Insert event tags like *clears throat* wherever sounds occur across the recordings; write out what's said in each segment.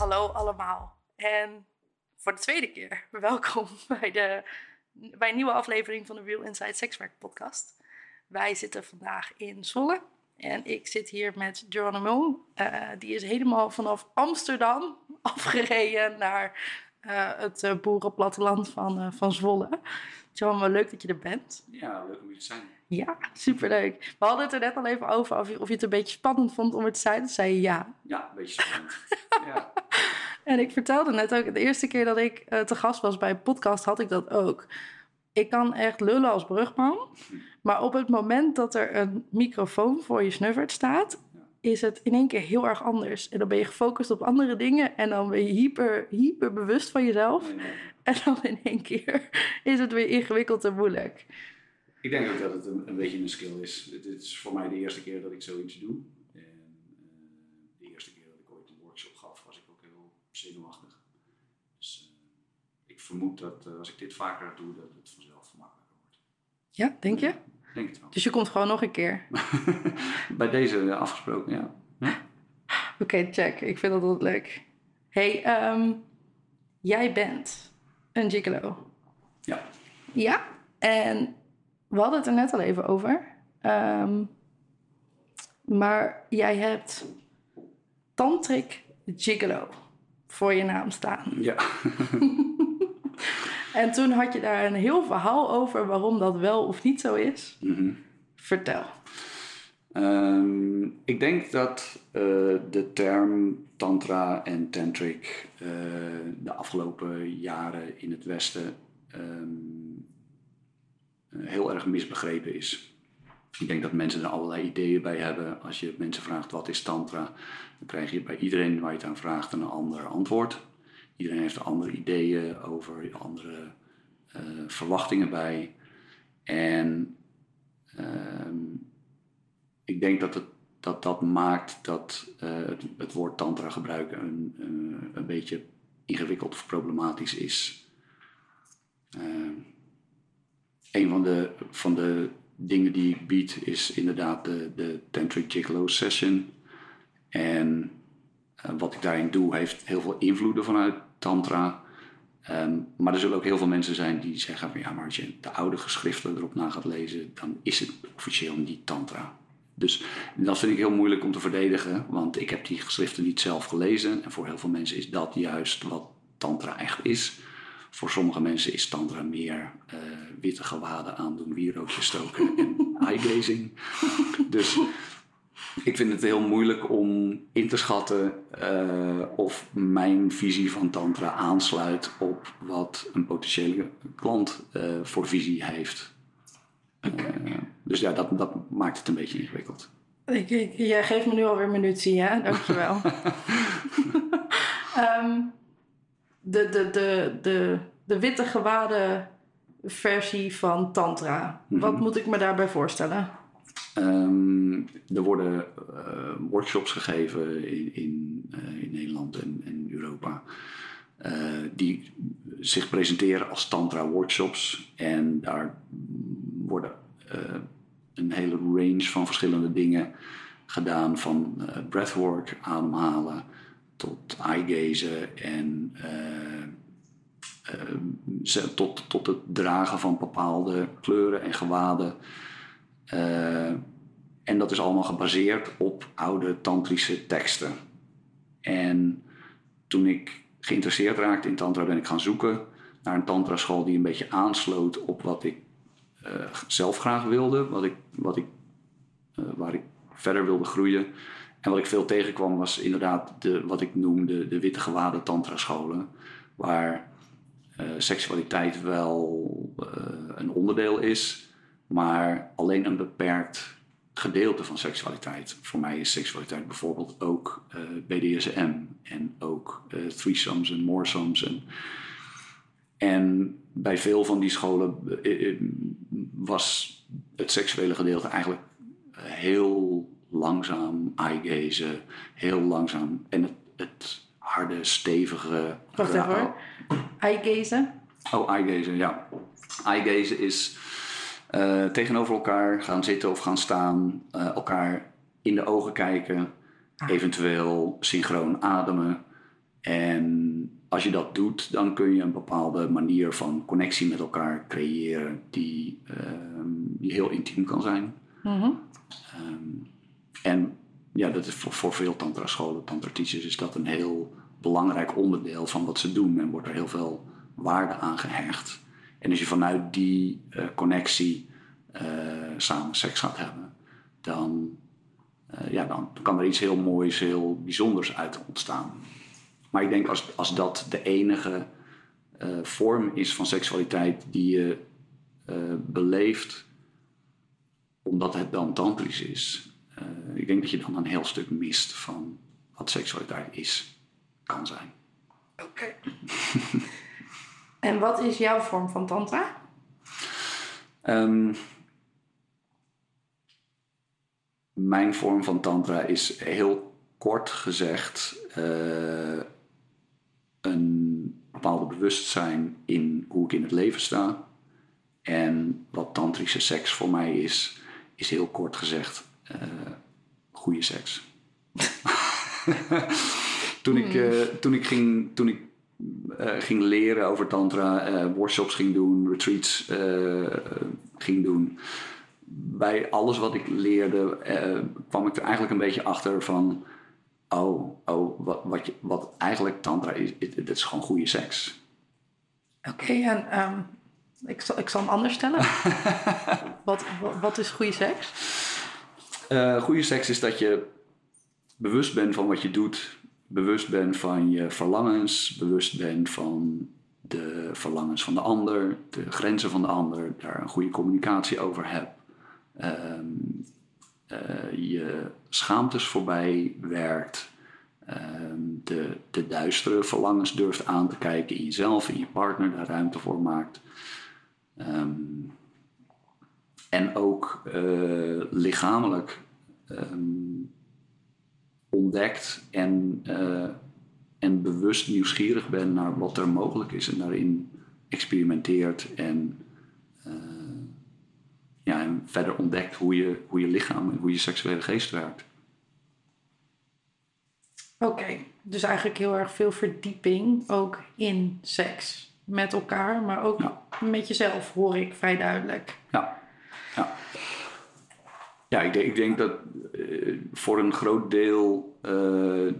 Hallo allemaal en voor de tweede keer *laughs* welkom bij, de, bij een nieuwe aflevering van de Real Inside Sexwerk podcast. Wij zitten vandaag in Zwolle en ik zit hier met Geronimo. Uh, die is helemaal vanaf Amsterdam *laughs* afgereden naar uh, het uh, boerenplatteland van, van Zwolle. Geronimo, leuk dat je er bent. Ja, leuk om hier te zijn. Ja, superleuk. We hadden het er net al even over of je, of je het een beetje spannend vond om het te zijn. Toen zei je ja. Ja, een beetje spannend. ja. *laughs* En ik vertelde net ook, de eerste keer dat ik te gast was bij een podcast had ik dat ook ik kan echt lullen als brugman. Maar op het moment dat er een microfoon voor je snuffert staat, is het in één keer heel erg anders. En dan ben je gefocust op andere dingen en dan ben je hyper, hyper bewust van jezelf. En dan in één keer is het weer ingewikkeld en moeilijk. Ik denk ook dat het een, een beetje een skill is. Het is voor mij de eerste keer dat ik zoiets doe. En uh, de eerste keer dat ik ooit een workshop gaf, was ik ook heel zenuwachtig. Dus uh, ik vermoed dat uh, als ik dit vaker doe, dat het vanzelf makkelijker wordt. Ja, denk je? Denk het wel. Dus je komt gewoon nog een keer? *laughs* Bij deze afgesproken, ja. ja. Oké, okay, check. Ik vind dat altijd leuk. hey, um, jij bent een gigolo. Ja. Ja, en we hadden het er net al even over. Um, maar jij hebt Tantric Gigolo voor je naam staan. Ja. *laughs* en toen had je daar een heel verhaal over waarom dat wel of niet zo is. Mm -hmm. Vertel. Um, ik denk dat uh, de term tantra en tantric uh, de afgelopen jaren in het Westen um, heel erg misbegrepen is. Ik denk dat mensen er allerlei ideeën bij hebben. Als je mensen vraagt wat is tantra, dan krijg je bij iedereen waar je het aan vraagt een ander antwoord. Iedereen heeft andere ideeën over, andere uh, verwachtingen bij. En uh, ik denk dat het, dat, dat maakt dat uh, het, woord tantra gebruiken een, een, een beetje ingewikkeld of problematisch is. Een van de, van de dingen die ik bied is inderdaad de, de Tantric Gigolo Session. En uh, wat ik daarin doe heeft heel veel invloeden vanuit Tantra. Um, maar er zullen ook heel veel mensen zijn die zeggen: van ja, maar als je de oude geschriften erop na gaat lezen, dan is het officieel niet Tantra. Dus dat vind ik heel moeilijk om te verdedigen, want ik heb die geschriften niet zelf gelezen. En voor heel veel mensen is dat juist wat Tantra echt is. Voor sommige mensen is Tantra meer uh, witte gewaden aandoen, wierookjes stoken en *laughs* eye-gazing. Dus ik vind het heel moeilijk om in te schatten uh, of mijn visie van Tantra aansluit op wat een potentiële klant uh, voor visie heeft. Dus ja, dat, dat maakt het een beetje ingewikkeld. Ik, ik, jij geeft me nu alweer munitie, hè? Dankjewel. um, *laughs* de, de, de, de, de witte gewaden versie van Tantra. Mm -hmm. Wat moet ik me daarbij voorstellen? Um, er worden uh, workshops gegeven in, in, uh, in Nederland en, en Europa. Uh, die zich presenteren als tantra workshops. En daar worden een hele range van verschillende dingen gedaan. Van breathwork, ademhalen, tot eye-gazen en tot, tot het dragen van bepaalde kleuren en gewaden. Uh, en dat is allemaal gebaseerd op oude tantrische teksten. En toen ik geïnteresseerd raakte in tantra ben ik gaan zoeken naar een tantra school die een beetje aansloot op wat ik eh, zelf graag wilde, wat ik, wat ik, eh, waar ik verder wilde groeien. En wat ik veel tegenkwam was inderdaad de, wat ik noemde de witte gewaden tantra scholen, waar uh, seksualiteit wel een onderdeel is, maar alleen een beperkt gedeelte van seksualiteit. Voor mij is seksualiteit bijvoorbeeld ook uh, BDSM en ook threesomes en moresomes. En, en bij veel van die scholen was het seksuele gedeelte eigenlijk heel langzaam eye-gazen, heel langzaam. En het, het harde, stevige... Wacht even hoor. Eye-gazen? Oh, eye-gazen, ja. Eye-gazen is uh, tegenover elkaar gaan zitten of gaan staan, uh, elkaar in de ogen kijken, ah. eventueel synchroon ademen. En als je dat doet, dan kun je een bepaalde manier van connectie met elkaar creëren die, uh, die heel intiem kan zijn. Mm -hmm. um, en ja, dat is voor, veel tantra-scholen, tantra-teachers, is dat een heel belangrijk onderdeel van wat ze doen en wordt er heel veel waarde aan gehecht. En als je vanuit die uh, connectie uh, samen seks gaat hebben, dan, uh, ja, dan kan er iets heel moois, heel bijzonders uit ontstaan. Maar ik denk als, als dat de enige vorm is van seksualiteit die je beleeft, omdat het dan tantrisch is, ik denk dat je dan een heel stuk mist van wat seksualiteit is, kan zijn. Oké. Okay. *laughs* En wat is jouw vorm van tantra? Um, mijn vorm van tantra is heel kort gezegd uh, een bepaalde bewustzijn in hoe ik in het leven sta. En wat tantrische seks voor mij is, is heel kort gezegd goede seks. *laughs* toen, ik, uh, toen ik ging, toen ik uh, ging leren over tantra, uh, workshops ging doen, retreats ging doen. Bij alles wat ik leerde kwam ik er eigenlijk een beetje achter van... Oh, oh wat, wat, je, wat eigenlijk tantra is, dit is gewoon goede seks. Oké, okay, en um, ik, zal, ik zal hem anders stellen. *laughs* wat, wat, wat, is goede seks? Goede seks is dat je bewust bent van wat je doet bewust bent van je verlangens, bewust bent van de verlangens van de ander, de grenzen van de ander, daar een goede communicatie over hebt. Um, uh, je schaamtes voorbij werkt, um, de, de duistere verlangens durft aan te kijken in jezelf, in je partner, daar ruimte voor maakt. Um, en ook uh, lichamelijk ontdekt en, uh, en bewust nieuwsgierig ben naar wat er mogelijk is en daarin experimenteert en, uh, ja, en verder ontdekt hoe je, hoe je lichaam en hoe je seksuele geest werkt. Oké, dus eigenlijk heel erg veel verdieping ook in seks met elkaar, maar ook ja. met jezelf, hoor ik vrij duidelijk. Ja. Ja, ik denk, ik denk dat uh, voor een groot deel uh,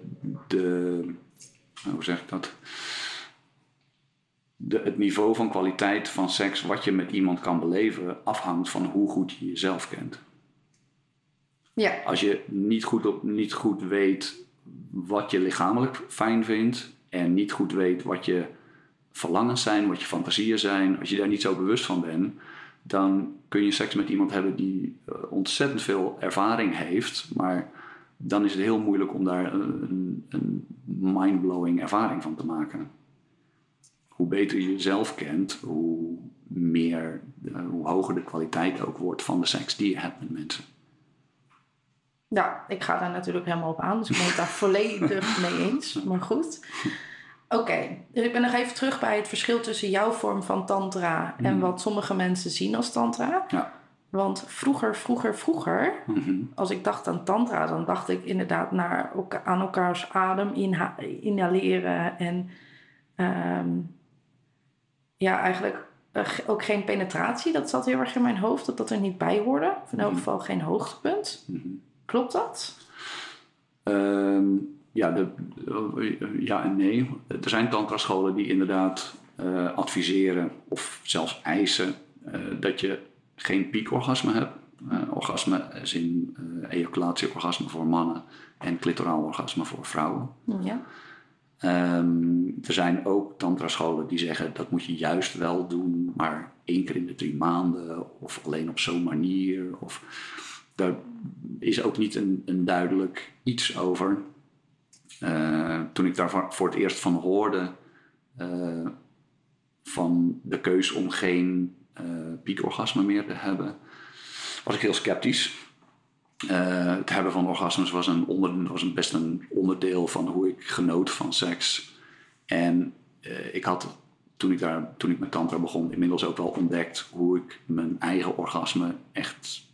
de. Hoe zeg ik dat? De, het niveau van kwaliteit van seks, wat je met iemand kan beleven, afhangt van hoe goed je jezelf kent. Ja. Als je niet goed, op, niet goed weet wat je lichamelijk fijn vindt en niet goed weet wat je verlangens zijn, wat je fantasieën zijn, als je daar niet zo bewust van bent, dan kun je seks met iemand hebben die uh, ontzettend veel ervaring heeft, maar dan is het heel moeilijk om daar een, een mind-blowing ervaring van te maken. Hoe beter je jezelf kent, hoe meer, uh, hoe hoger de kwaliteit ook wordt van de seks die je hebt met mensen. Ja, ik ga daar natuurlijk helemaal op aan, dus ik ben het daar *laughs* volledig mee eens. Maar goed. Oké, dus ik ben nog even terug bij het verschil tussen jouw vorm van tantra en mhm. wat sommige mensen zien als tantra. Ja. Want vroeger, vroeger, vroeger, mhm. als ik dacht aan tantra, dan dacht ik inderdaad naar, aan elkaars adem inhaleren en ehm, ja, eigenlijk eh, ook geen penetratie. Dat zat heel erg in mijn hoofd, dat dat er niet bij hoorde. Of in elk mhm. geval geen hoogtepunt. Klopt dat? Um ja, de, ja en nee. Er zijn tantra-scholen die inderdaad eh, adviseren of zelfs eisen eh, dat je geen piekorgasme hebt. Uh, orgasme is in ejaculatieorgasme voor mannen en clitoraal orgasme voor vrouwen. Ja. Ehm, er zijn ook tantrascholen die zeggen dat moet je juist wel doen, maar één keer in de drie maanden of alleen op zo'n manier. Of, daar is ook niet een, een duidelijk iets over. Uh, toen ik daar voor het eerst van hoorde, uh, van de keus om geen uh, piekorgasme meer te hebben, was ik heel sceptisch. Het hebben van orgasmes was, een was een best een onderdeel van hoe ik genoot van seks. En ik had toen ik, daar, toen ik met tantra begon inmiddels ook wel ontdekt hoe ik mijn eigen orgasme echt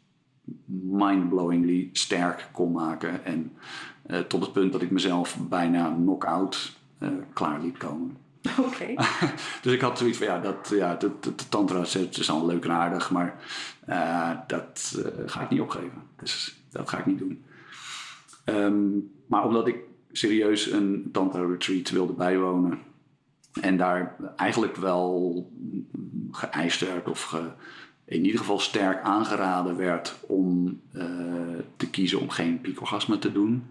mindblowingly sterk kon maken. En uh, tot het punt dat ik mezelf bijna knock-out klaar liet komen. *laughs* Oké. *laughs* dus ik had zoiets van, ja, dat, ja de, de, de tantra is al leuk en aardig, maar uh, dat ga ik niet opgeven. Dus dat ga ik niet doen. Um, maar omdat ik serieus een tantra retreat wilde bijwonen en daar eigenlijk wel geëist werd of ge, in ieder geval sterk aangeraden werd om uh, te kiezen om geen piekorgasme te doen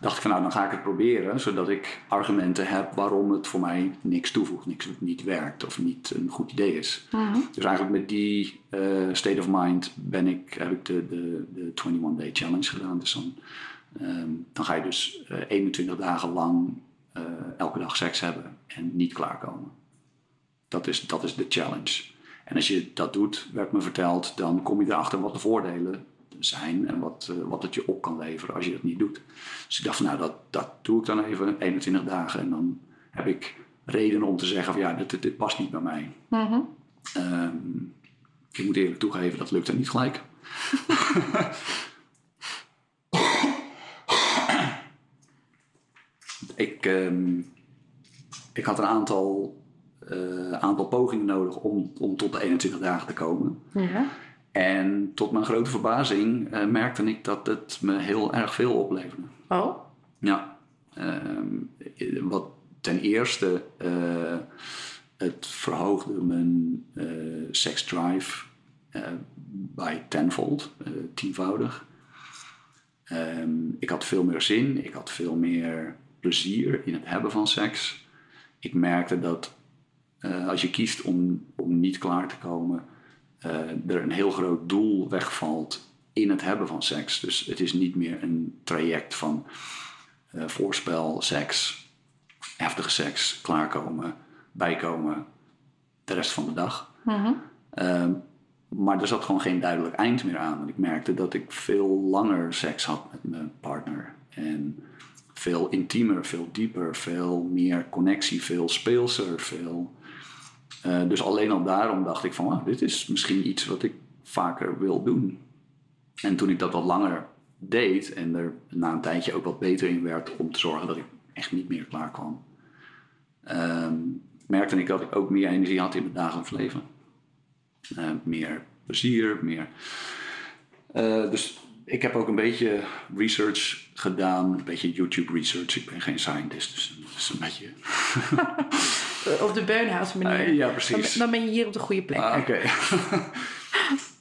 dacht ik van nou, dan ga ik het proberen, zodat ik argumenten heb waarom het voor mij niks toevoegt, niks niet werkt of niet een goed idee is. Mhm. Dus eigenlijk met die uh, state of mind ben ik, heb ik de, de, de 21 Day Challenge gedaan. Dus dan, um, dan ga je dus uh, 21 dagen lang uh, elke dag seks hebben en niet klaarkomen. Dat is, dat is de challenge. En als je dat doet, werd me verteld, dan kom je erachter wat de voordelen zijn en wat, uh, wat het je op kan leveren als je dat niet doet. Dus ik dacht nou, dat, dat doe ik dan even 21 dagen en dan heb ik reden om te zeggen van ja, dit, dit, dit past niet bij mij. Mm -hmm. um, ik moet eerlijk toegeven, dat lukt er niet gelijk. *laughs* ik, um, ik had een aantal, uh, aantal pogingen nodig om, om tot de 21 dagen te komen. Ja. En tot mijn grote verbazing uh, merkte ik dat het me heel erg veel opleverde. Oh? Ja. Um, wat ten eerste, uh, het verhoogde mijn uh, sex drive bij tenfold, tienvoudig. Um, ik had veel meer zin, ik had veel meer plezier in het hebben van seks. Ik merkte dat als je kiest om, om niet klaar te komen, er een heel groot doel wegvalt in het hebben van seks. Dus het is niet meer een traject van uh, voorspel, seks, heftige seks, klaarkomen, bijkomen, de rest van de dag. Mm -hmm. uh, maar er zat gewoon geen duidelijk eind meer aan. En ik merkte dat ik veel langer seks had met mijn partner. En veel intiemer, veel dieper, veel meer connectie, veel speelser, veel uh, dus alleen al daarom dacht ik van, ah, dit is misschien iets wat ik vaker wil doen. En toen ik dat wat langer deed en er na een tijdje ook wat beter in werd om te zorgen dat ik echt niet meer klaar kwam, um, merkte ik dat ik ook meer energie had in mijn dagelijks leven. Uh, meer plezier, meer. Uh, dus ik heb ook een beetje research gedaan, een beetje YouTube research. Ik ben geen scientist, dus dat is een beetje. *laughs* op de Beunhouse manier. Uh, ja, precies. Dan, dan, ben je hier op de goede plek. Ah, Oké.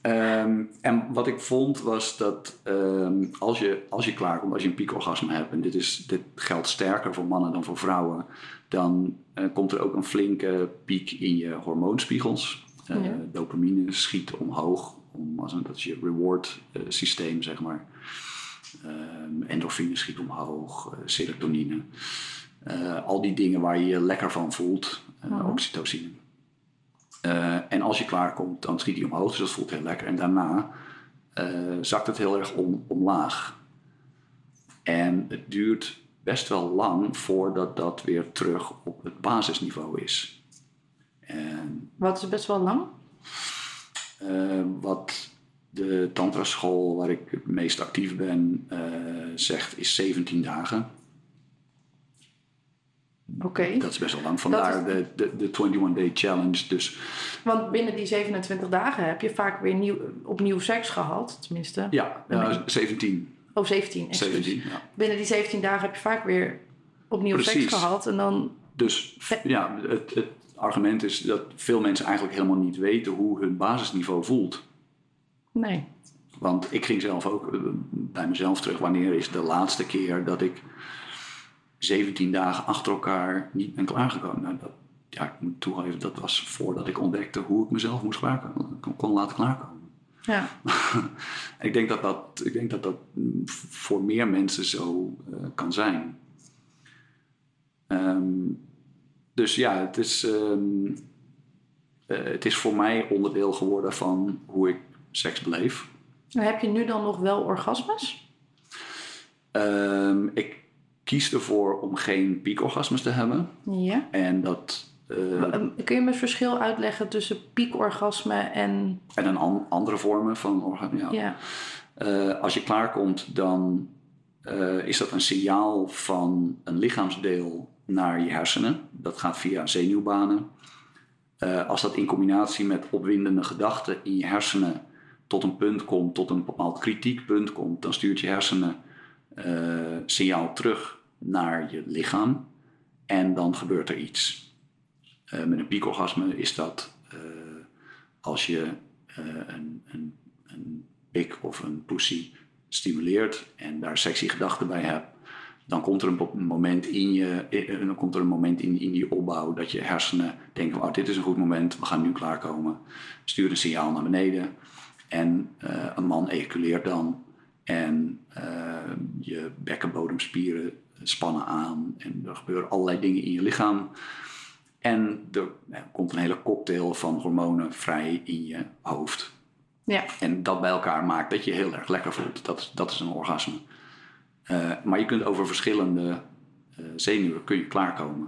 Okay. *laughs* um, en wat ik vond was dat um, als, je, als je klaarkomt, als je een piekorgasme hebt, en dit, is, dit geldt sterker voor mannen dan voor vrouwen, dan uh, komt er ook een flinke piek in je hormoonspiegels. Uh, ja. Dopamine schiet omhoog, om, als een, dat is je reward systeem, zeg maar. Um, endorfine schiet omhoog, serotonine. Uh, al die dingen waar je je lekker van voelt, uh-huh. oxytocine. Uh, en als je klaarkomt, dan schiet die omhoog, dus dat voelt heel lekker. En daarna zakt het heel erg om, omlaag. En het duurt best wel lang voordat dat weer terug op het basisniveau is. En, Wat is best wel lang? uh, wat de tantraschool waar ik het meest actief ben uh, zegt, is 17 dagen. Oké. Okay. Dat is best wel lang. Vandaar is... de, de, de 21 Day Challenge. Dus, Want binnen die 27 dagen heb je vaak weer nieuw, opnieuw seks gehad, tenminste. Ja, uh, 17. Oh, 17. 17 ja. Binnen die 17 dagen heb je vaak weer opnieuw Precies. seks gehad. En dan dus ja, het, het argument is dat veel mensen eigenlijk helemaal niet weten hoe hun basisniveau voelt. Nee. Want ik ging zelf ook eh, bij mezelf terug. Wanneer is de laatste keer dat ik 17 dagen achter elkaar niet ben klaargekomen? Nou, dat, ja, ik moet toegeven, dat was voordat ik ontdekte hoe ik mezelf moest klaarkomen, kon, kon laten klaarkomen. Ja. *laughs* ik, denk dat dat, ik denk dat dat voor meer mensen zo uh, kan zijn. Um, dus ja, het is, um, uh, het is voor mij onderdeel geworden van hoe ik seks beleef. Heb je nu dan nog wel orgasmes? Um, ik kies ervoor om geen piekorgasmes te hebben. Ja. En dat uh, Kun je me het verschil uitleggen tussen piekorgasme en... En een an andere vormen van orgasme, ja. ja. Uh, als je klaarkomt, dan uh, is dat een signaal van een lichaamsdeel naar je hersenen. Dat gaat via zenuwbanen. als dat in combinatie met opwindende gedachten in je hersenen tot een punt komt, tot een bepaald kritiekpunt komt, dan stuurt je hersenen signaal terug naar je lichaam. En dan gebeurt er iets. Uh, met een piekorgasme is dat uh, als je een, een, een pik of een pussy stimuleert en daar sexy gedachten bij hebt, dan komt er een moment in je, dan komt er een moment in, in die opbouw dat je hersenen denken: oh, dit is een goed moment, we gaan nu klaarkomen. Stuur een signaal naar beneden en een man ejaculeert dan en je bekkenbodemspieren spannen aan en er gebeuren allerlei dingen in je lichaam. En er komt een hele cocktail van hormonen vrij in je hoofd. Ja. En dat bij elkaar maakt dat je heel erg lekker voelt. Dat, dat is een orgasme. Uh, maar je kunt over verschillende uh, zenuwen kun je klaarkomen.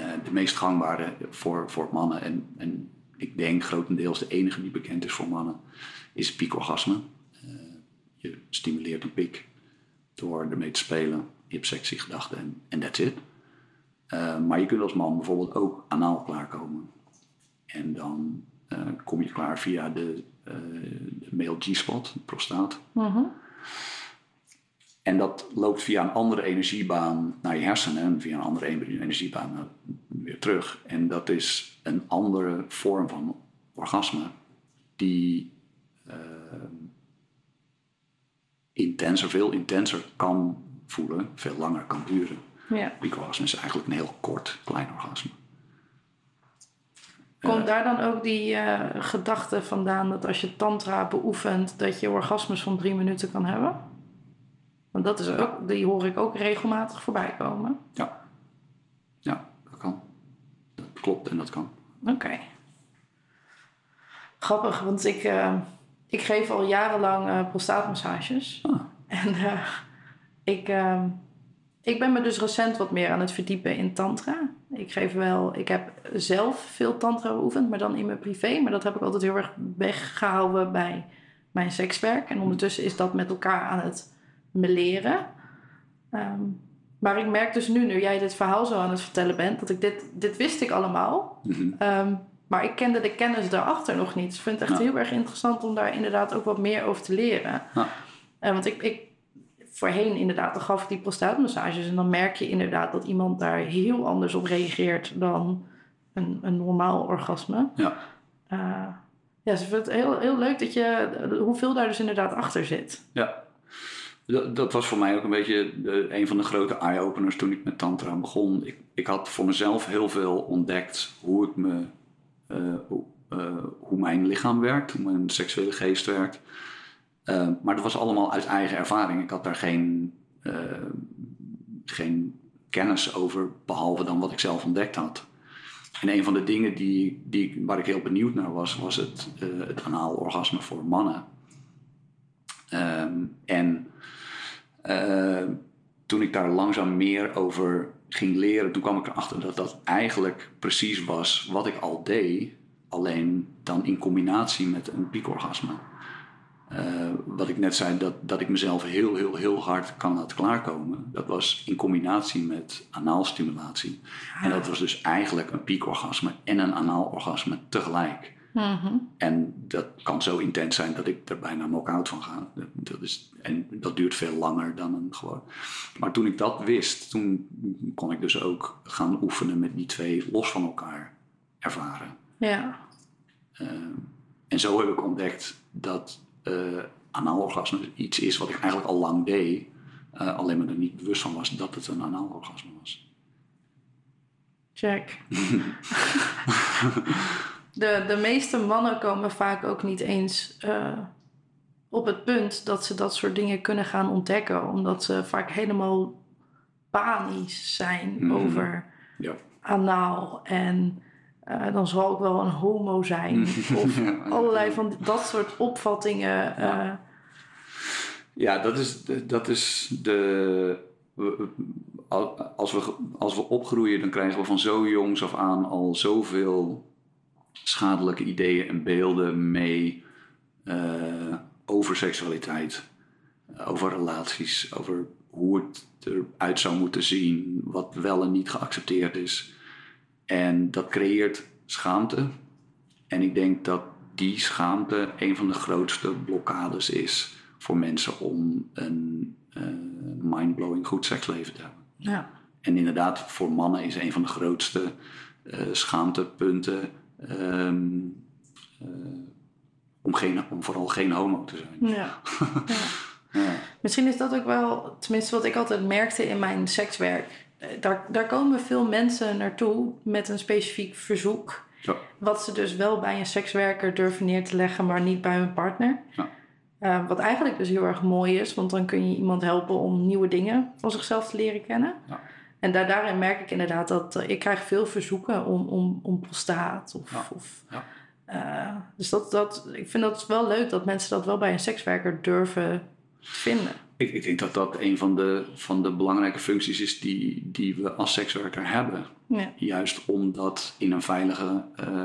Uh, de meest gangbare voor, voor mannen, en, en ik denk grotendeels de enige die bekend is voor mannen, is piekorgasme. Je stimuleert een pik door ermee te spelen. Je hebt sexy gedachten en, that's it. Uh, maar je kunt als man bijvoorbeeld ook anaal klaarkomen. En dan uh, kom je klaar via de, uh, de male G-spot, de prostaat. -hmm. En dat loopt via een andere energiebaan naar je hersenen en via een andere energiebaan weer terug. En dat is een andere vorm van orgasme die intenser, veel intenser kan voelen, veel langer kan duren. Ja. Piekorgasme is eigenlijk een heel kort, klein orgasme. Komt uh, daar dan ook die uh, gedachte vandaan dat als je tantra beoefent, dat je orgasmes van drie minuten kan hebben? Want dat is ook, die hoor ik ook regelmatig voorbij komen. Ja, ja dat kan. Dat klopt en dat kan. Oké. Okay. Grappig, want ik, uh, ik geef al jarenlang prostaatmassages. Ah. En ik ik ben me dus recent wat meer aan het verdiepen in tantra. Ik geef wel, ik heb zelf veel tantra beoefend, maar dan in mijn privé. Maar dat heb ik altijd heel erg weggehouden bij mijn sekswerk. En ondertussen is dat met elkaar aan het me leren. Um, maar ik merk dus nu, nu jij dit verhaal zo aan het vertellen bent, dat ik dit, dit wist ik allemaal. Mm -hmm. um, maar ik kende de kennis daarachter nog niet. Dus ik vind het echt Ja. heel erg interessant om daar inderdaad ook wat meer over te leren. Ja. Uh, want ik, ik, voorheen inderdaad, dan gaf ik die prostaatmassages. En dan merk je inderdaad dat iemand daar heel anders op reageert dan een, een normaal orgasme. Ja. Uh, ja, dus ik vind het heel, heel leuk dat je, hoeveel daar dus inderdaad achter zit. Ja. Dat, dat was voor mij ook een beetje de, een van de grote eye-openers toen ik met Tantra begon. Ik, ik had voor mezelf heel veel ontdekt hoe ik me, hoe, uh, hoe mijn lichaam werkt, hoe mijn seksuele geest werkt. Uh, maar dat was allemaal uit eigen ervaring. Ik had daar geen, geen kennis over, behalve dan wat ik zelf ontdekt had. En een van de dingen die, die, waar ik heel benieuwd naar was, was het, uh, het orgasme voor mannen. Um, en toen ik daar langzaam meer over ging leren, toen kwam ik erachter dat dat eigenlijk precies was wat ik al deed, alleen dan in combinatie met een piekorgasme. Uh, wat ik net zei, dat, dat ik mezelf heel, heel, heel hard kan laten klaarkomen. Dat was in combinatie met anaalstimulatie. Ah. En dat was dus eigenlijk een piekorgasme en een anaalorgasme tegelijk. Mhm. En dat kan zo intens zijn dat ik er bijna knock-out van ga. Dat, dat is, en dat duurt veel langer dan een gewoon. Maar toen ik dat wist, toen kon ik dus ook gaan oefenen met die twee los van elkaar ervaren. Ja. Uh, en zo heb ik ontdekt dat uh, anaalorgasme iets is wat ik eigenlijk al lang deed. Uh, alleen maar er niet bewust van was dat het een anaalorgasme was. Check. *laughs* de, de meeste mannen komen vaak ook niet eens uh, op het punt dat ze dat soort dingen kunnen gaan ontdekken. Omdat ze vaak helemaal panisch zijn Mhm. over Ja. anaal. En uh, dan zal ik wel een homo zijn. *laughs* Of Ja, allerlei van dat soort opvattingen. Uh, Ja. Ja, dat is, dat is de. Als we, als we opgroeien, dan krijgen we van zo jongs af aan al zoveel schadelijke ideeën en beelden mee eh, over seksualiteit, over relaties, over hoe het eruit zou moeten zien, wat wel en niet geaccepteerd is. En dat creëert schaamte. En ik denk dat die schaamte een van de grootste blokkades is voor mensen om een eh, mindblowing goed seksleven te hebben. ja. En inderdaad, voor mannen is een van de grootste eh, schaamtepunten ehm, eh, om, geen, om vooral geen homo te zijn. Ja. *laughs* ja. Misschien is dat ook wel, tenminste wat ik altijd merkte in mijn sekswerk. Eh, Daar, daar komen veel mensen naartoe met een specifiek verzoek. Ja. Wat ze dus wel bij een sekswerker durven neer te leggen, maar niet bij hun partner. Ja. Eh, wat eigenlijk dus heel erg mooi is, want dan kun je iemand helpen om nieuwe dingen van zichzelf te leren kennen. Ja. En daar, daarin merk ik inderdaad dat eh, ik krijg veel verzoeken om, om, om prostaat. Of, Ja. of, Ja. eh, dus dat, dat, ik vind dat wel leuk dat mensen dat wel bij een sekswerker durven vinden. Ik, ik denk dat dat een van de, van de belangrijke functies is die, die we als sekswerker hebben. Ja. Juist om dat in een veilige eh,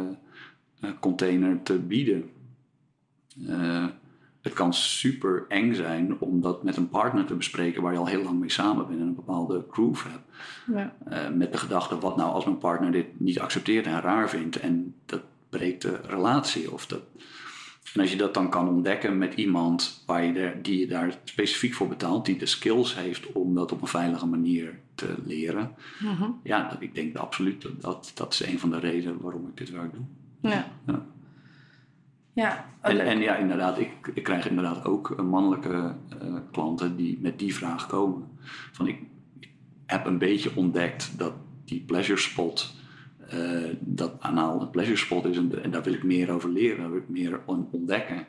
container te bieden. Het kan super eng zijn om dat met een partner te bespreken waar je al heel lang mee samen bent en een bepaalde groove hebt. Ja. Eh, met de gedachte, wat nou als mijn partner dit niet accepteert en raar vindt en dat breekt de relatie. Of dat... En als je dat dan kan ontdekken met iemand waar je die je daar specifiek voor betaalt, die de skills heeft om dat op een veilige manier te leren. Mhm. Ja, ik denk absoluut dat, dat dat is een van de redenen waarom ik dit werk doe. Ja. Ja. Ja, oh, En, ja, inderdaad, ik, ik krijg inderdaad ook eh, mannelijke eh, klanten die met die vraag komen. Van ik, heb een beetje ontdekt dat die pleasure spot, eh, dat anaal een pleasure spot is en, en daar wil ik meer over leren, daar wil ik meer on- ontdekken.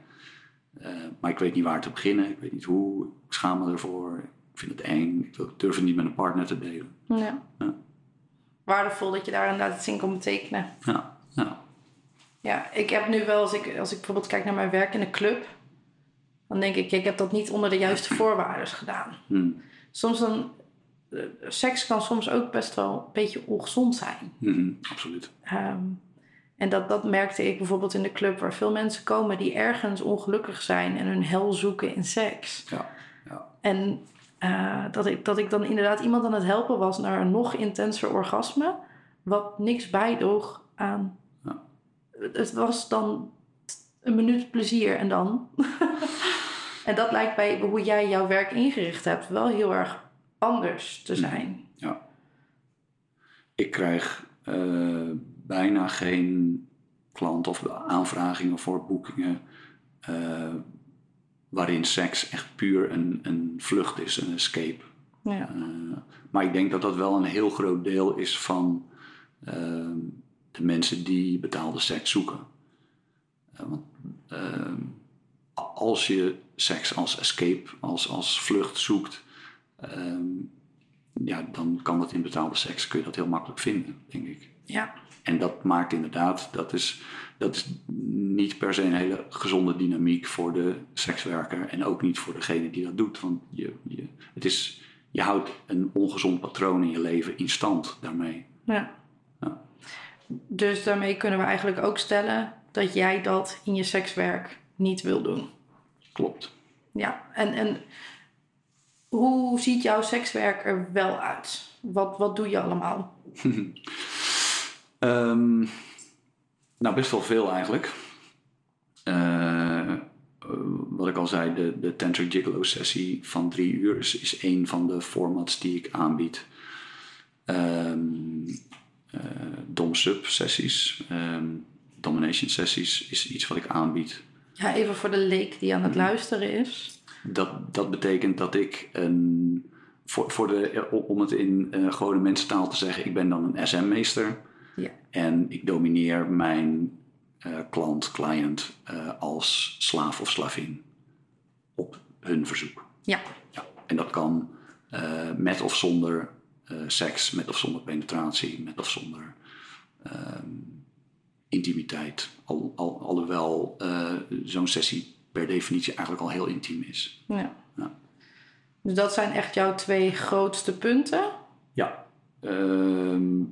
Eh, maar ik weet niet waar te beginnen, ik weet niet hoe, ik schaam me ervoor, ik vind het eng, ik wil- durf het niet met een partner te delen. ja. Ja. Waardevol dat je daar inderdaad iets in kan betekenen. Ja, ja. Ik heb nu wel, als ik, als ik bijvoorbeeld kijk naar mijn werk in de club, dan denk ik, ik heb dat niet onder de juiste *clears throat* voorwaarden gedaan. Hm. Soms dan, eh, seks kan soms ook best wel een beetje ongezond zijn. Mhm, absoluut. Ehm, en dat, dat merkte ik bijvoorbeeld in de club, waar veel mensen komen die ergens ongelukkig zijn en hun hel zoeken in seks. Ja, ja. En eh, dat, ik, dat ik dan inderdaad iemand aan het helpen was naar een nog intenser orgasme, wat niks bijdroeg aan. Het was dan een minuut plezier en dan. *laughs* en dat lijkt bij hoe jij jouw werk ingericht hebt wel heel erg anders te zijn. Ja. Ik krijg eh, bijna geen klant of aanvragingen voor boekingen eh, waarin seks echt puur een, een vlucht is, een escape. Ja. Eh, maar ik denk dat dat wel een heel groot deel is van de mensen die betaalde seks zoeken. Eh, want eh, als je seks als escape, als, als vlucht zoekt, eh, ja, dan kan dat in betaalde seks, kun je dat heel makkelijk vinden, denk ik. ja. En dat maakt inderdaad, dat is, dat is niet per se een hele gezonde dynamiek voor de sekswerker en ook niet voor degene die dat doet. Want je, je, het is, je houdt een ongezond patroon in je leven in stand daarmee. Ja. Ja. Dus daarmee kunnen we eigenlijk ook stellen dat jij dat in je sekswerk niet wil doen. Klopt. Ja, en, en hoe ziet jouw sekswerk er wel uit? Wat, wat doe je allemaal? *laughs* Ehm, Nou, best wel veel eigenlijk. Uh, wat ik al zei, de, de Tantric Gigolo sessie van drie uur is, is een van de formats die ik aanbied. Um, dom-sub sessies, um, domination sessies is iets wat ik aanbied. Ja, even voor de leek die aan het mm-hmm. luisteren is. Dat, dat betekent dat ik een, voor, voor de, om het in uh, gewone mensentaal te zeggen, ik ben dan een SM-meester. Ja. En ik domineer mijn uh, klant, client uh, als slaaf of slavin op hun verzoek. Ja. ja. En dat kan met of zonder seks, met of zonder penetratie, met of zonder um, intimiteit. Al, al, alhoewel zo'n sessie per definitie eigenlijk al heel intiem is. Ja. ja. Dus dat zijn echt jouw twee grootste punten? Ja. Ehm,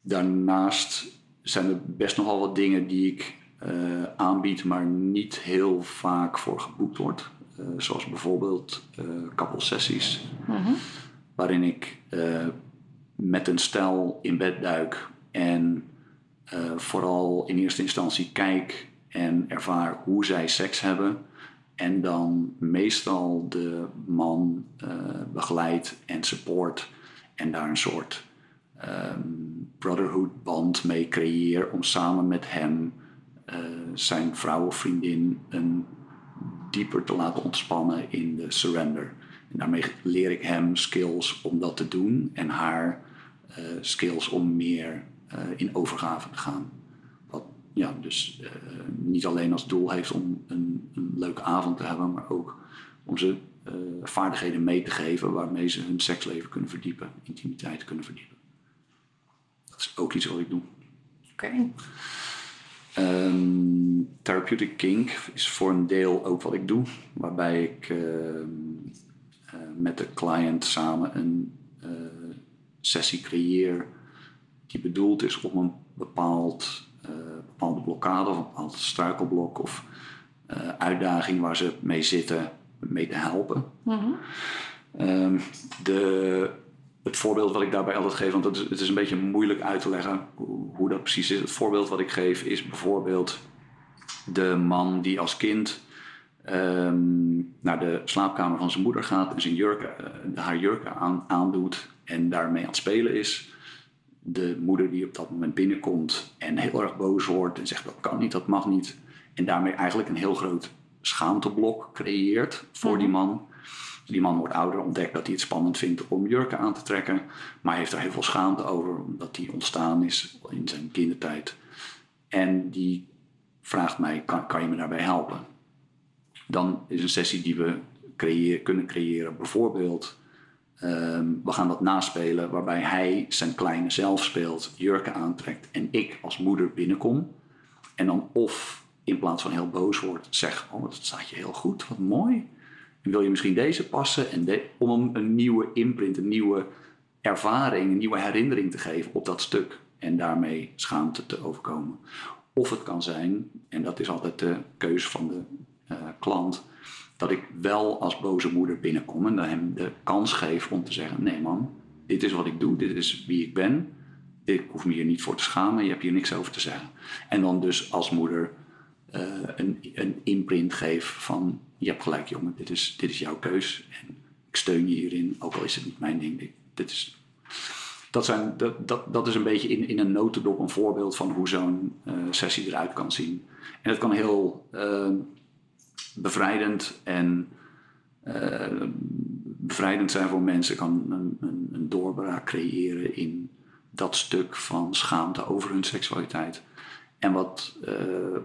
daarnaast zijn er best nogal wat dingen die ik uh, aanbied, maar niet heel vaak voor geboekt wordt. Uh, zoals bijvoorbeeld uh, kappelsessies, mm waarin ik met een stel in bed duik en vooral in eerste instantie kijk en ervaar hoe zij seks hebben. En dan meestal de man begeleid en support en daar een soort um, brotherhood band mee creëer om samen met hem zijn vrouw of vriendin een dieper te laten ontspannen in de surrender. Daarmee leer ik hem skills om dat te doen en haar uh, skills om meer uh, in overgave te gaan. Wat ja, dus niet alleen als doel heeft om een, een, leuke avond te hebben, maar ook om ze vaardigheden mee te geven waarmee ze hun seksleven kunnen verdiepen, intimiteit kunnen verdiepen. Dat is ook iets wat ik doe. Oké. Okay. Um, ehm, therapeutic kink is voor een deel ook wat ik doe. Waarbij ik uh, met de client samen een uh, sessie creëer die bedoeld is om een bepaald, bepaalde blokkade of een bepaald struikelblok of uitdaging waar ze mee zitten mee te helpen. Mm -hmm. um, de het voorbeeld wat ik daarbij altijd geef, want het is, het is een beetje moeilijk uit te leggen hoe, hoe, dat precies is. Het voorbeeld wat ik geef is bijvoorbeeld de man die als kind um, naar de slaapkamer van zijn moeder gaat en zijn jurken, uh, haar jurken aan, aandoet en daarmee aan het spelen is. De moeder die op dat moment binnenkomt en heel erg boos wordt en zegt dat kan niet, dat mag niet. En daarmee eigenlijk een heel groot schaamteblok creëert voor die mhm. man. Die man wordt ouder, ontdekt dat hij het spannend vindt om jurken aan te trekken, maar heeft er heel veel schaamte over, omdat die ontstaan is in zijn kindertijd. En die vraagt mij: kan, kan je me daarbij helpen? Dan is een sessie die we kunnen creëren, bijvoorbeeld. Ehm, we gaan dat naspelen waarbij hij zijn kleine zelf speelt, jurken aantrekt en ik als moeder binnenkom. En dan of in plaats van heel boos wordt, zeg: Oh, dat staat je heel goed, wat mooi wil je misschien deze passen en om een nieuwe imprint, een nieuwe ervaring, een nieuwe herinnering te geven op dat stuk en daarmee schaamte te overkomen. Of het kan zijn, en dat is altijd de keus van de uh, klant, dat ik wel als boze moeder binnenkom en hem de kans geef om te zeggen: nee man, dit is wat ik doe, dit is wie ik ben. Ik hoef me hier niet voor te schamen, je hebt hier niks over te zeggen. En dan dus als moeder uh, een, een imprint geef van je hebt gelijk jongen, dit is, dit is jouw keus. En ik steun je hierin, ook al is het niet mijn ding. Dit is, dat, zijn, dat, dat, dat is een beetje in, in een notendop een voorbeeld van hoe zo'n uh, sessie eruit kan zien. En het kan heel bevrijdend en uh, bevrijdend zijn voor mensen. kan een, een, doorbraak creëren in dat stuk van schaamte over hun seksualiteit. En wat,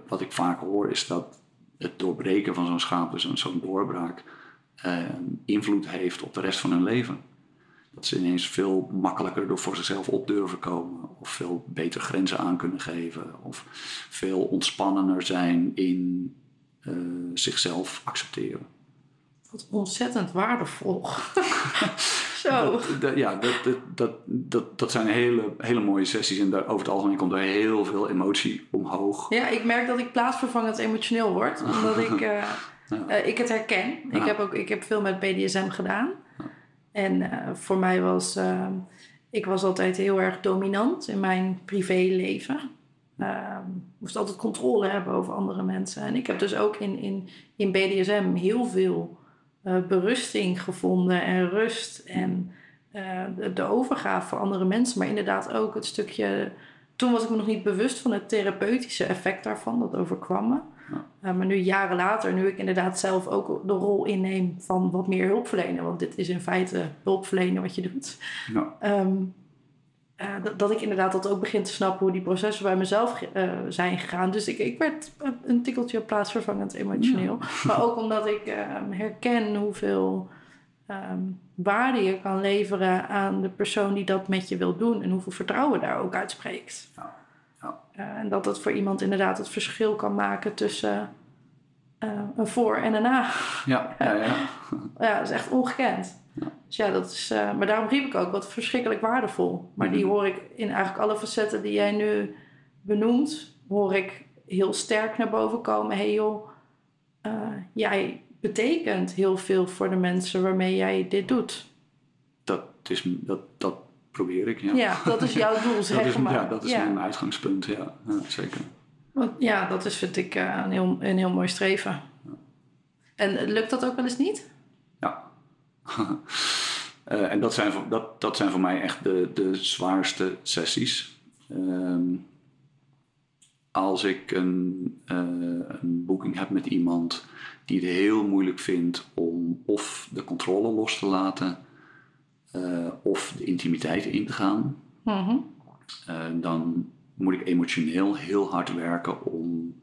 wat ik vaak hoor is dat het doorbreken van zo'n schaap, zo'n doorbraak, uh, invloed heeft op de rest van hun leven. Dat ze ineens veel makkelijker door voor zichzelf op durven komen, of veel beter grenzen aan kunnen geven, of veel ontspannender zijn in uh, zichzelf accepteren. Wat ontzettend waardevol. *laughs* Zo. Dat, ja, dat, dat, dat, dat, zijn hele, hele mooie sessies. En daar, over het algemeen komt er heel veel emotie omhoog. Ja, ik merk dat ik plaatsvervangend emotioneel word. *laughs* Omdat ik, uh, uh, ik het herken. Ik, heb ook, ik heb veel met BDSM gedaan. En voor mij was... ik was altijd heel erg dominant in mijn privéleven. Ehm, moest altijd controle hebben over andere mensen. En ik heb dus ook in, in, in BDSM heel veel uh, berusting gevonden en rust en uh, de, de, overgave voor andere mensen. Maar inderdaad ook het stukje. Toen was ik me nog niet bewust van het therapeutische effect daarvan, dat overkwam me. Uh, maar nu jaren later, nu ik inderdaad zelf ook de rol inneem van wat meer hulpverlenen, want dit is in feite hulpverlenen wat je doet. Ja. Um, uh, dat, ik inderdaad dat ook begin te snappen hoe die processen bij mezelf uh, zijn gegaan. Dus ik, ik werd een tikkeltje plaatsvervangend emotioneel. Maar ook omdat ik um, herken hoeveel um, waarde je kan leveren aan de persoon die dat met je wil doen. En hoeveel vertrouwen daar ook uitspreekt. Ja. Ja. Uh, en dat dat voor iemand inderdaad het verschil kan maken tussen een voor en een na. Ja, ja, ja. *laughs* ja, dat is echt ongekend. Dus ja, dat is, uh, maar daarom riep ik ook wat verschrikkelijk waardevol. Maar die mhm. hoor ik in eigenlijk alle facetten die jij nu benoemt, hoor ik heel sterk naar boven komen. Hey joh, uh, jij betekent heel veel voor de mensen waarmee jij dit doet. Dat, is, dat, dat probeer ik, ja. Ja, dat is jouw doel, *laughs* zeg dat is, maar. Ja, dat is mijn uitgangspunt, ja, ja zeker. Want, ja, dat is vind ik uh, een, heel, een heel mooi streven. En lukt dat ook wel eens niet? Ja. uh, *laughs* en dat zijn, voor, dat, dat zijn voor mij echt de, de zwaarste sessies. Uh, als ik een, uh, een boeking heb met iemand die het heel moeilijk vindt om of de controle los te laten of de intimiteit in te gaan, mm-hmm. dan moet ik emotioneel heel hard werken om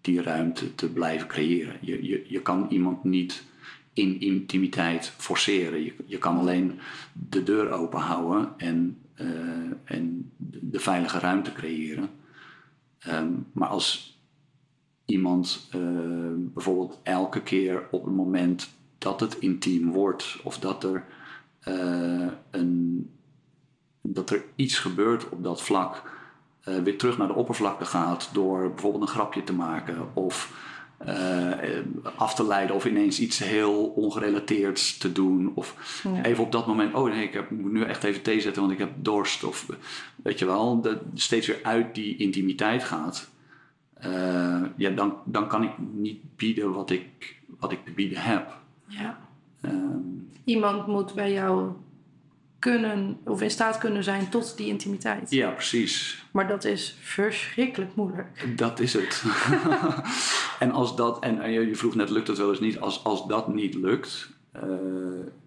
die ruimte te blijven creëren. Je, je, je kan iemand niet in intimiteit forceren. Je, je kan alleen de deur open houden en, uh, en de veilige ruimte creëren. Um, maar als iemand uh, bijvoorbeeld elke keer op het moment dat het intiem wordt of dat er, uh, een, dat er iets gebeurt op dat vlak, weer terug naar de oppervlakte gaat door bijvoorbeeld een grapje te maken of uh, af te leiden of ineens iets heel ongerelateerds te doen. Of even op dat moment, oh nee, ik heb, moet nu echt even thee zetten, want ik heb dorst. Of weet je wel, dat steeds weer uit die intimiteit gaat. Uh, ja, dan, dan kan ik niet bieden wat ik, wat ik te bieden heb. Ja. Um, Iemand moet bij jou kunnen of in staat kunnen zijn tot die intimiteit. Ja, precies. Maar dat is verschrikkelijk moeilijk. Dat is het. *laughs* en als dat, en je vroeg net, lukt dat wel eens niet? Als, als dat niet lukt, uh,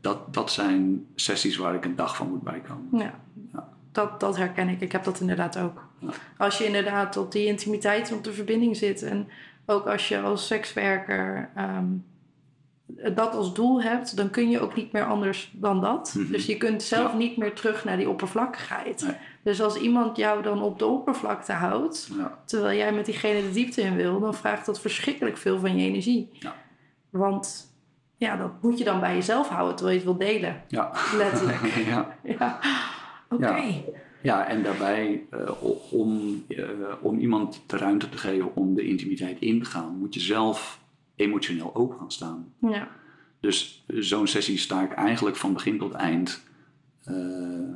dat, dat zijn sessies waar ik een dag van moet bijkomen. Ja. ja. Dat, dat herken ik. Ik heb dat inderdaad ook. Ja. Als je inderdaad tot die intimiteit, op de verbinding zit en ook als je als sekswerker um, dat als doel hebt, dan kun je ook niet meer anders dan dat. Mhm. Dus je kunt zelf niet meer terug naar die oppervlakkigheid. Dus als iemand jou dan op de oppervlakte houdt, terwijl jij met diegene de diepte in wil, dan vraagt dat verschrikkelijk veel van je energie. Ja. Want ja, dat moet je dan bij jezelf houden terwijl je het wil delen. Ja. Letterlijk. *laughs* ja. ja. Oké. Ja, en daarbij, uh, om, uh, om iemand de ruimte te geven om de intimiteit in te gaan, moet je zelf emotioneel open gaan staan. Ja. Dus zo'n sessie sta ik eigenlijk van begin tot eind uh,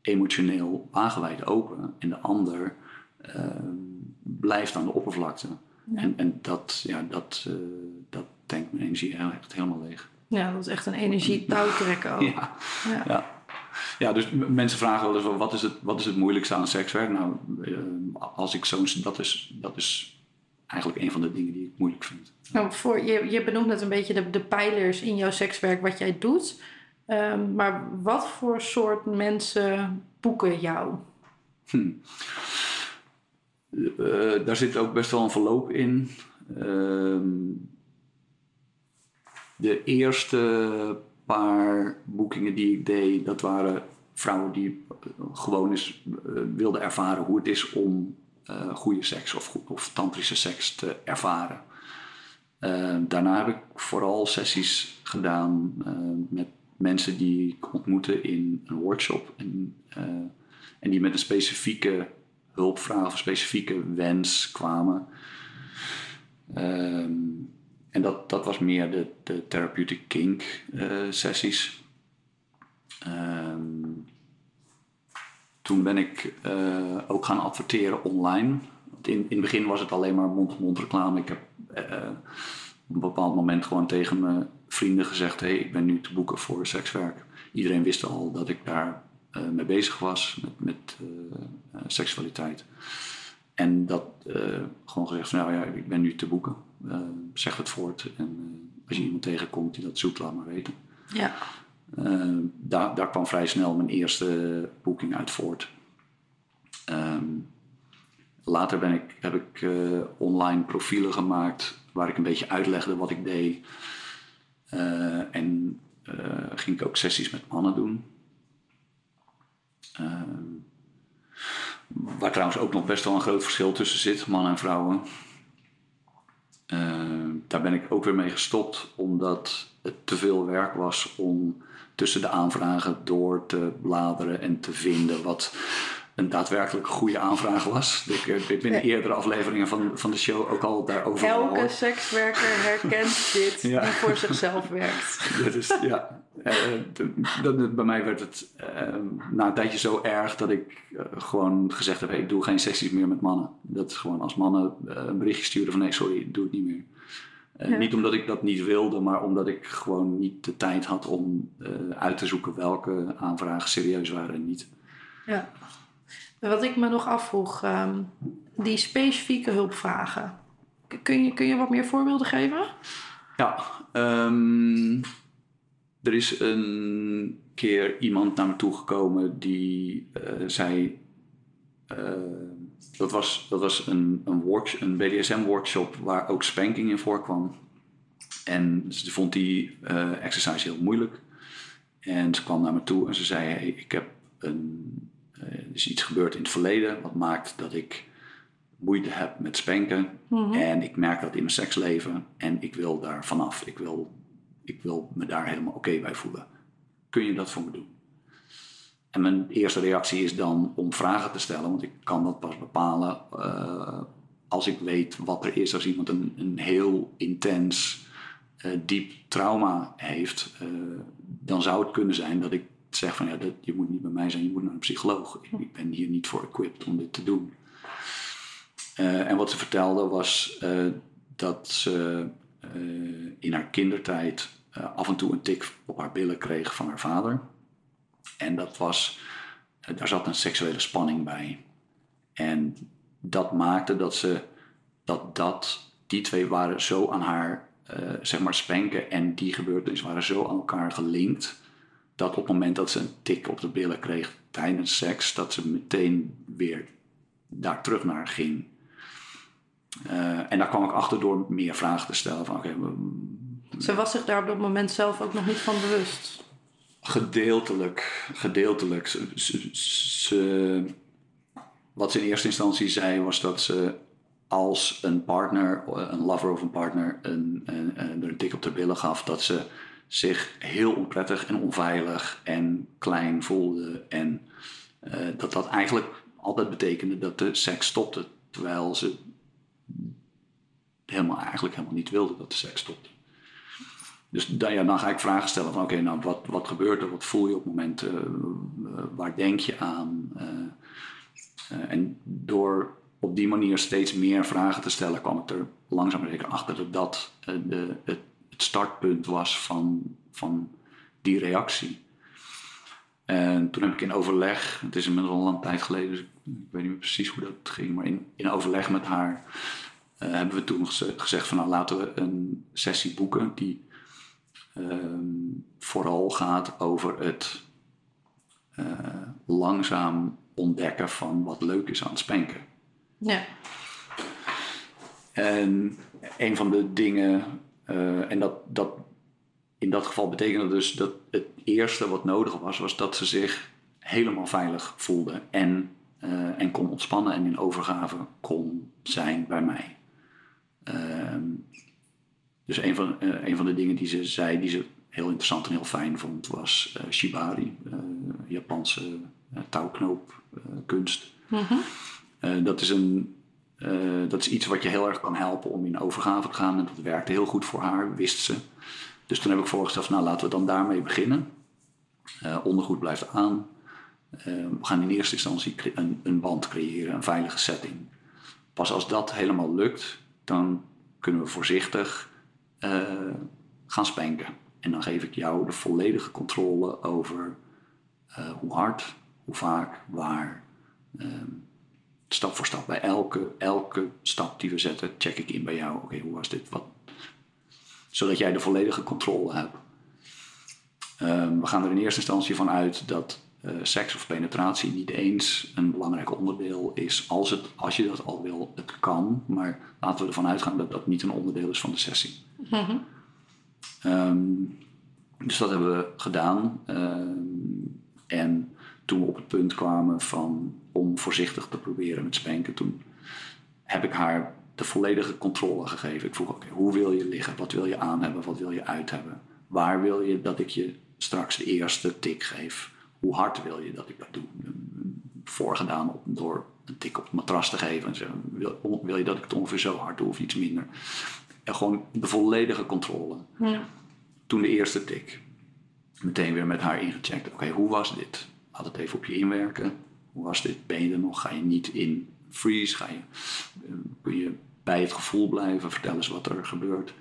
emotioneel wagenwijd open. En de ander uh, blijft aan de oppervlakte. Ja. En, en dat, ja, dat, uh, dat tankt mijn energie echt helemaal leeg. Ja, dat is echt een energie *laughs* touwtrekken ook. ja. ja. ja. Ja, dus mensen vragen wel eens: wat is het, wat is het moeilijkste aan sekswerk? Nou, als ik zo'n. Dat is, dat is eigenlijk een van de dingen die ik moeilijk vind. Nou, voor, je, je benoemt net een beetje de, de pijlers in jouw sekswerk wat jij doet. Um, maar wat voor soort mensen boeken jou? Hm. Uh, daar zit ook best wel een verloop in. Uh, de eerste paar boekingen die ik deed, dat waren vrouwen die gewoon eens uh, wilden ervaren hoe het is om uh, goede seks of, of tantrische seks te ervaren. Uh, daarna heb ik vooral sessies gedaan uh, met mensen die ik ontmoette in een workshop en, en die met een specifieke hulpvraag of specifieke wens kwamen. Um, en dat, dat was meer de, de therapeutic kink sessies. Um, toen ben ik uh, ook gaan adverteren online. in, in het begin was het alleen maar mond-to-mond reclame. Ik heb op een bepaald moment gewoon tegen mijn vrienden gezegd: hey, ik ben nu te boeken voor sekswerk. Iedereen wist al dat ik daar mee bezig was met, met seksualiteit. En dat gewoon gezegd van nou ja, ik ben nu te boeken. zeg het voort. En als je iemand tegenkomt die dat zoekt, laat maar weten. Ja. Uh, daar, daar kwam vrij snel mijn eerste boeking uit voort. Um, later ben ik, heb ik uh, online profielen gemaakt waar ik een beetje uitlegde wat ik deed. Uh, en ging ik ook sessies met mannen doen. Ehm, waar trouwens ook nog best wel een groot verschil tussen zit, mannen en vrouwen. daar ben ik ook weer mee gestopt, omdat het te veel werk was om tussen de aanvragen door te bladeren en te vinden wat een daadwerkelijk goede aanvraag was. Ik, eh, ik ben in eerdere afleveringen van, van de show ook al daarover Elke sekswerker herkent *laughs* dit die voor zichzelf werkt. *laughs* Dat is, ja. Uh, bij mij werd het uh, na een tijdje zo erg dat ik gewoon gezegd heb: ik doe geen sessies meer met mannen. Dat is gewoon als mannen een berichtje sturen van nee, sorry, doe het niet meer. Uh, Niet omdat ik dat niet wilde, maar omdat ik gewoon niet de tijd had om uh, uit te zoeken welke aanvragen serieus waren en niet. Ja. Wat ik me nog afvroeg, um, die specifieke hulpvragen. Kun je, kun je wat meer voorbeelden geven? Ja, um, er is een keer iemand naar me toe gekomen die uh, zei. Dat was, dat was een, een, workshop, een BDSM-workshop waar ook spanking in voorkwam. En ze vond die uh, exercise heel moeilijk. En ze kwam naar me toe en ze zei: hey, Ik heb een, uh, er is iets gebeurd in het verleden wat maakt dat ik moeite heb met spanken. Mm-hmm. En ik merk dat in mijn seksleven en ik wil daar vanaf. Ik wil, ik wil me daar helemaal oké okay bij voelen. Kun je dat voor me doen? En mijn eerste reactie is dan om vragen te stellen, want ik kan dat pas bepalen uh, als ik weet wat er is. Als iemand een, een heel intens, uh, diep trauma heeft, uh, dan zou het kunnen zijn dat ik zeg van ja, dat, je moet niet bij mij zijn, je moet naar een psycholoog. Ik, ik ben hier niet voor equipped om dit te doen. en wat ze vertelde was dat ze in haar kindertijd af en toe een tik op haar billen kreeg van haar vader. En dat was, eh, daar zat een seksuele spanning bij. En dat maakte dat ze, dat, dat die twee waren zo aan haar, uh, zeg maar, spanken en die gebeurtenis waren zo aan elkaar gelinkt. Dat op het moment dat ze een tik op de billen kreeg tijdens seks, dat ze meteen weer daar terug naar ging. Uh, en daar kwam ik achter door meer vragen te stellen. Van, okay, ze was zich daar op dat moment zelf ook nog niet van bewust. Gedeeltelijk, gedeeltelijk. Ze, wat ze in eerste instantie zei was dat ze als een partner, een lover of een partner, een, een, een, tik op de billen gaf, dat ze zich heel onprettig en onveilig en klein voelde. En uh, dat dat eigenlijk altijd betekende dat de seks stopte. Terwijl ze helemaal, eigenlijk helemaal niet wilde dat de seks stopte. Dus dan, ga ik vragen stellen van oké, nou wat, wat gebeurt er? Wat voel je op momenten? Uh, waar denk je aan? Uh, en door op die manier steeds meer vragen te stellen, kwam ik er langzaam zeker achter dat dat de, het, het, startpunt was van, van die reactie. En toen heb ik in overleg, het is inmiddels al een lange tijd geleden, dus ik, ik weet niet meer precies hoe dat ging, maar in, in overleg met haar hebben we toen gezegd van nou laten we een sessie boeken die um, vooral gaat over het uh, langzaam ontdekken van wat leuk is aan het spanken. Ja. En een van de dingen, uh, en dat, dat in dat geval betekende dus dat het eerste wat nodig was, was dat ze zich helemaal veilig voelde en, uh, en kon ontspannen en in overgave kon zijn bij mij. Uh, dus een van, uh, een van de dingen die ze zei, die ze heel interessant en heel fijn vond, was uh, shibari, uh, Japanse touwknoopkunst. Mm-hmm. dat, is een, dat is iets wat je heel erg kan helpen om in overgave te gaan. En dat werkte heel goed voor haar, wist ze. Dus toen heb ik voorgesteld, nou laten we dan daarmee beginnen. ondergoed blijft aan. we gaan in eerste instantie een, een band creëren, een veilige setting. pas als dat helemaal lukt, dan kunnen we voorzichtig eh, gaan spanken. En dan geef ik jou de volledige controle over eh, hoe hard, hoe vaak, waar. Ehm, stap voor stap. Bij elke, elke stap die we zetten, check ik in bij jou. Oké, hoe was dit? Wat? Zodat jij de volledige controle hebt. Ehm, we gaan er in eerste instantie van uit dat uh, seks of penetratie niet eens een belangrijk onderdeel is. Als, het, als je dat al wil, het kan. Maar laten we ervan uitgaan dat dat niet een onderdeel is van de sessie. Mhm. Ehm, dus dat hebben we gedaan. Ehm, en toen we op het punt kwamen van om voorzichtig te proberen met spanken, toen heb ik haar de volledige controle gegeven. Ik vroeg, oké, hoe wil je liggen? Wat wil je aan hebben? Wat wil je uit hebben? Waar wil je dat ik je straks de eerste tik geef? Hoe hard wil je dat ik dat doe? Voorgedaan op, door een tik op het matras te geven. En zeggen, wil, wil je dat ik het ongeveer zo hard doe of iets minder? En gewoon de volledige controle. Ja. Toen de eerste tik. Meteen weer met haar ingecheckt. Oké, hoe was dit? Laat het even op je inwerken. Hoe was dit? Ben je er nog? Ga je niet in freeze? Ga je, eh, kun je bij het gevoel blijven? Vertel eens wat er gebeurt.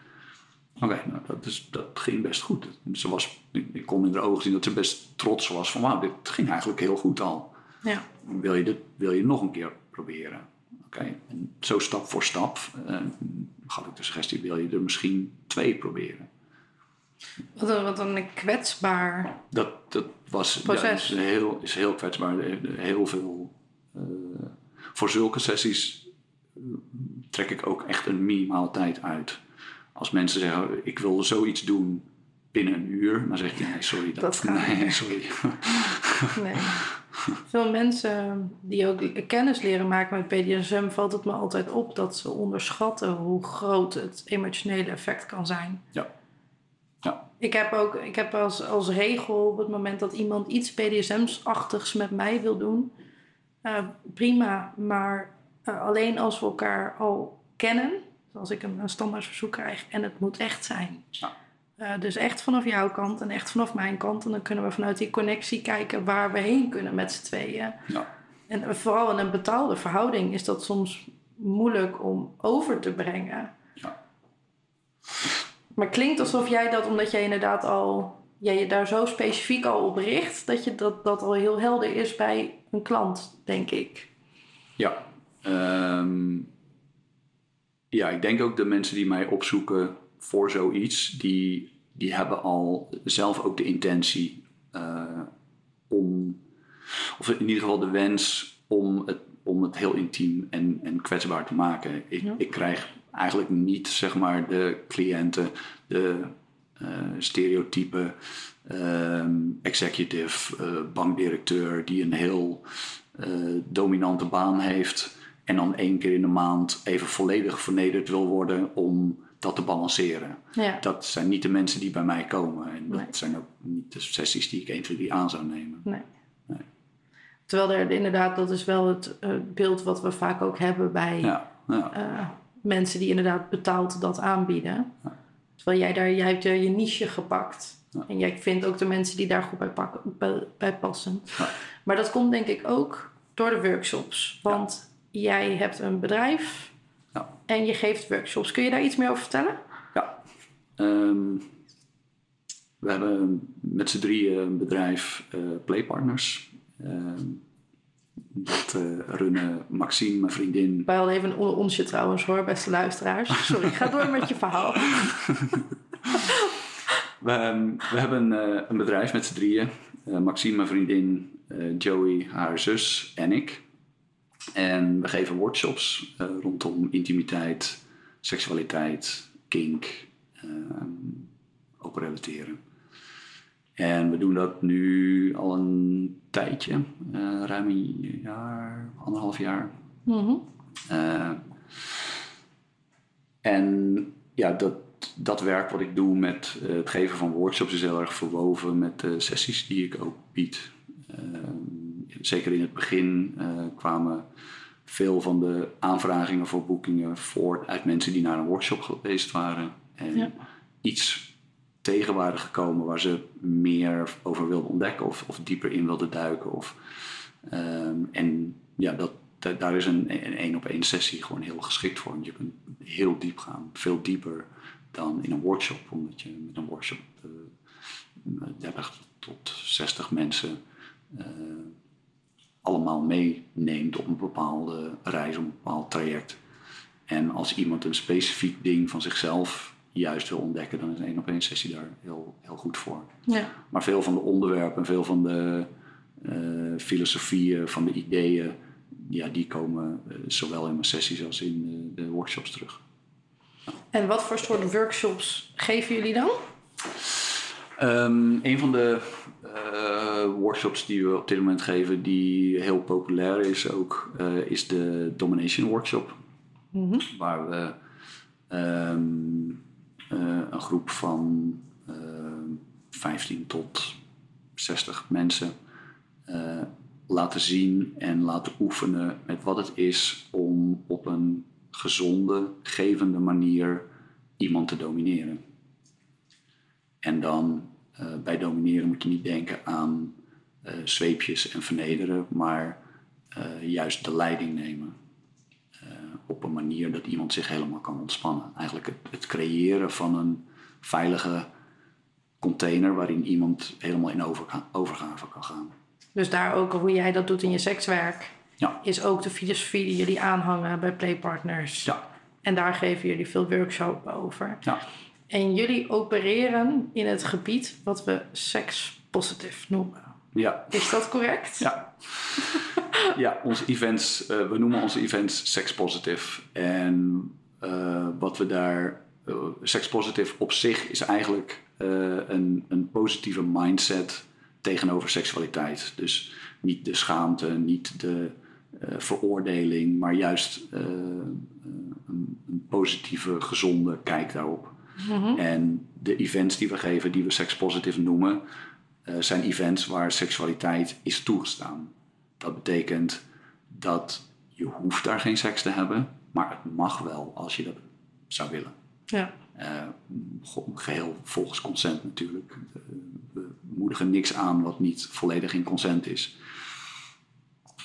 Oké, nou, dat, is, dat ging best goed. Ze was, ik, ik kon in haar ogen zien dat ze best trots was van wauw, dit ging eigenlijk heel goed al. Ja. Wil je, dit, wil je nog een keer proberen? Oké, en zo stap voor stap eh, gaf ik de suggestie, wil je er misschien twee proberen? Wat een, wat een kwetsbaar. Dat, dat was Proces. Ja, is heel, is heel kwetsbaar. Heel veel. eh, voor zulke sessies eh, trek ik ook echt een minimale tijd uit. Als mensen zeggen, ik wil zoiets doen binnen een uur, dan zeg ik, nee, sorry. Dat, Dat gaat *laughs* nee, niet. sorry. *laughs* Nee. Veel mensen die ook kennis leren maken met BDSM, valt het me altijd op dat ze onderschatten hoe groot het emotionele effect kan zijn. Ja. Ja. Ik heb ook ik heb als, als regel op het moment dat iemand iets BDSM-achtigs met mij wil doen, eh, prima, maar eh, alleen als we elkaar al kennen, als ik een, een standaard verzoek krijg en het moet echt zijn. Ja. Eh, dus echt vanaf jouw kant en echt vanaf mijn kant. En dan kunnen we vanuit die connectie kijken waar we heen kunnen met z'n tweeën. Ja. En vooral in een betaalde verhouding is dat soms moeilijk om over te brengen. Ja. Maar klinkt alsof jij dat, omdat jij inderdaad al jij je daar zo specifiek al op richt, dat je dat, dat al heel helder is bij een klant, denk ik. Ja. Ehm, ja, ik denk ook de mensen die mij opzoeken voor zoiets, die, die hebben al zelf ook de intentie eh, om, of in ieder geval de wens om het, om het heel intiem en, en kwetsbaar te maken. Ik, Ja. ik krijg eigenlijk niet, zeg maar, de cliënten, de eh, stereotype ehm, executive, eh, bankdirecteur die een heel eh, dominante baan heeft en dan één keer in de maand even volledig vernederd wil worden om dat te balanceren. Ja. Dat zijn niet de mensen die bij mij komen en dat Nee. zijn ook niet de sessies die ik 1, 2, 3 aan zou nemen. Nee. Nee. Terwijl er inderdaad, dat is wel het eh, beeld wat we vaak ook hebben bij Ja, ja, eh, mensen die inderdaad betaald dat aanbieden. Terwijl jij daar, jij hebt er je niche gepakt. En jij vindt ook de mensen die daar goed bij, pakken, bij, bij passen. Maar dat komt denk ik ook door de workshops. Want jij hebt een bedrijf Ja. en je geeft workshops. Kun je daar iets meer over vertellen? Ja. Ehm, we hebben met z'n drieën een bedrijf, eh, Playpartners. Ehm, dat eh, runnen Maxime, mijn vriendin. Wij hadden even een onsje trouwens hoor, beste luisteraars. *laughs* Sorry, ga door met je verhaal. We, ehm, we hebben eh, een bedrijf met z'n drieën. Maxime, mijn vriendin, Joey, haar zus en ik. En we geven workshops eh, rondom intimiteit, seksualiteit, kink, ehm, ook relateren. En we doen dat nu al een tijdje, eh, ruim een jaar, anderhalf jaar. Mhm. Eh, en ja, dat, dat werk wat ik doe met het geven van workshops is heel erg verwoven met de sessies die ik ook bied. Eh, zeker in het begin eh, kwamen veel van de aanvragingen voor boekingen voort uit mensen die naar een workshop geweest waren. En Ja. iets tegen waren gekomen waar ze meer over wilden ontdekken of, of dieper in wilden duiken. Of, ehm, en ja, dat, da- daar is een een één op één sessie gewoon heel geschikt voor. Want je kunt heel diep gaan, veel dieper dan in een workshop. Omdat je met een workshop eh, 30 tot 60 mensen eh, allemaal meeneemt op een bepaalde reis, op een bepaald traject. En als iemand een specifiek ding van zichzelf juist wil ontdekken, dan is een op één sessie daar heel, heel goed voor. Ja. Maar veel van de onderwerpen, veel van de eh, filosofieën, van de ideeën, ja, die komen eh, zowel in mijn sessies als in de workshops terug. En wat voor soort workshops geven jullie dan? Ehm, een van de eh, workshops die we op dit moment geven, die heel populair is ook, eh, is de Domination Workshop. Mhm. Waar we ehm, eh, een groep van eh, 15 tot 60 mensen laten zien en laten oefenen met wat het is om op een gezonde, gevende manier iemand te domineren. En dan eh, bij domineren moet je niet denken aan eh, zweepjes en vernederen, maar eh, juist de leiding nemen. Op een manier dat iemand zich helemaal kan ontspannen. Eigenlijk het, het creëren van een veilige container waarin iemand helemaal in overga- overgave kan gaan. Dus daar ook hoe jij dat doet in je sekswerk, Ja, is ook de filosofie die jullie aanhangen bij Playpartners. ja, En daar geven jullie veel workshops over. ja. En jullie opereren in het gebied wat we sex-positive noemen. ja. Is dat correct? Ja, *laughs* ja onze events, eh, we noemen onze events sex positive. En eh, wat we daar, uh, sex positive op zich is eigenlijk een, een positieve mindset tegenover seksualiteit. Dus niet de schaamte, niet de veroordeling, maar juist een, een positieve, gezonde kijk daarop. Mhm. En de events die we geven, die we sex positive noemen, eh, zijn events waar seksualiteit is toegestaan. Dat betekent dat je hoeft daar geen seks te hebben, maar het mag wel als je dat zou willen. Ja. Eh, geheel volgens consent natuurlijk. Eh, we moedigen niks aan wat niet volledig in consent is.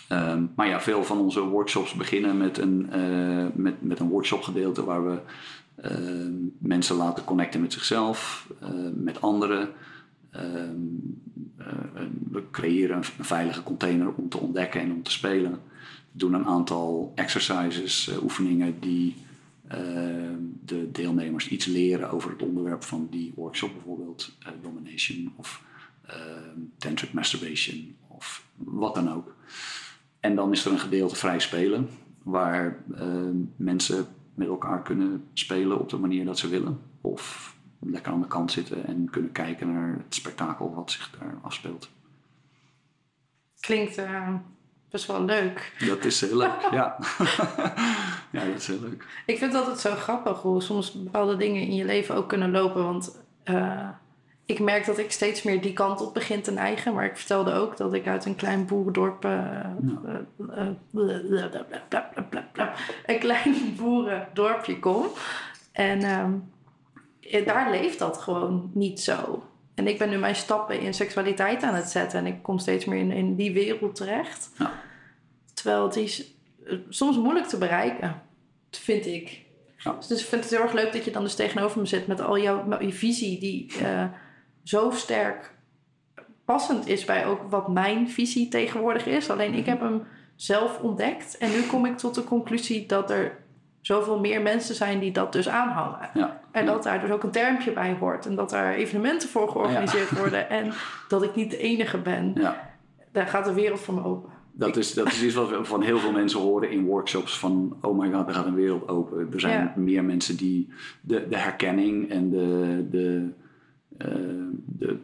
Ehm, maar ja, veel van onze workshops beginnen met een, eh, met, met een workshopgedeelte waar we eh, mensen laten connecten met zichzelf, eh, met anderen. Ehm, eh, we creëren een, veilige container om te ontdekken en om te spelen. We doen een aantal exercises, eh, oefeningen die eh, de deelnemers iets leren over het onderwerp van die workshop, bijvoorbeeld domination of tantric masturbation of wat dan ook. En dan is er een gedeelte vrij spelen, waar mensen met elkaar kunnen spelen op de manier dat ze willen. Of lekker aan de kant zitten en kunnen kijken naar het spektakel wat zich daar afspeelt. Klinkt eh, best wel leuk. Dat is heel leuk, ja. *laughs* ja, dat is heel leuk. Ik vind het altijd zo grappig hoe soms bepaalde dingen in je leven ook kunnen lopen. Want eh, ik merk dat ik steeds meer die kant op begin te neigen. Maar ik vertelde ook dat ik uit een klein boerendorp. eh, eh, eh, een klein boerendorpje kom. En ehm, eh, daar leeft dat gewoon niet zo. En ik ben nu mijn stappen in seksualiteit aan het zetten. En ik kom steeds meer in, in die wereld terecht. Ja. Terwijl het is eh, soms moeilijk te bereiken, vind ik. Ja. Dus ik vind het heel erg leuk dat je dan dus tegenover me zit met al jouw visie die eh, zo sterk passend is bij ook wat mijn visie tegenwoordig is. Alleen ik heb hem zelf ontdekt en nu kom ik tot de conclusie dat er zoveel meer mensen zijn die dat dus aanhangen. Ja. En dat daar dus ook een termpje bij hoort. En dat daar evenementen voor georganiseerd worden. En dat ik niet de enige ben. ja. Daar gaat de wereld voor me open. Dat is, dat is iets wat we van heel veel mensen horen in workshops. Van, oh my god, er gaat een wereld open. Er zijn meer mensen die de, de herkenning en de, de, de,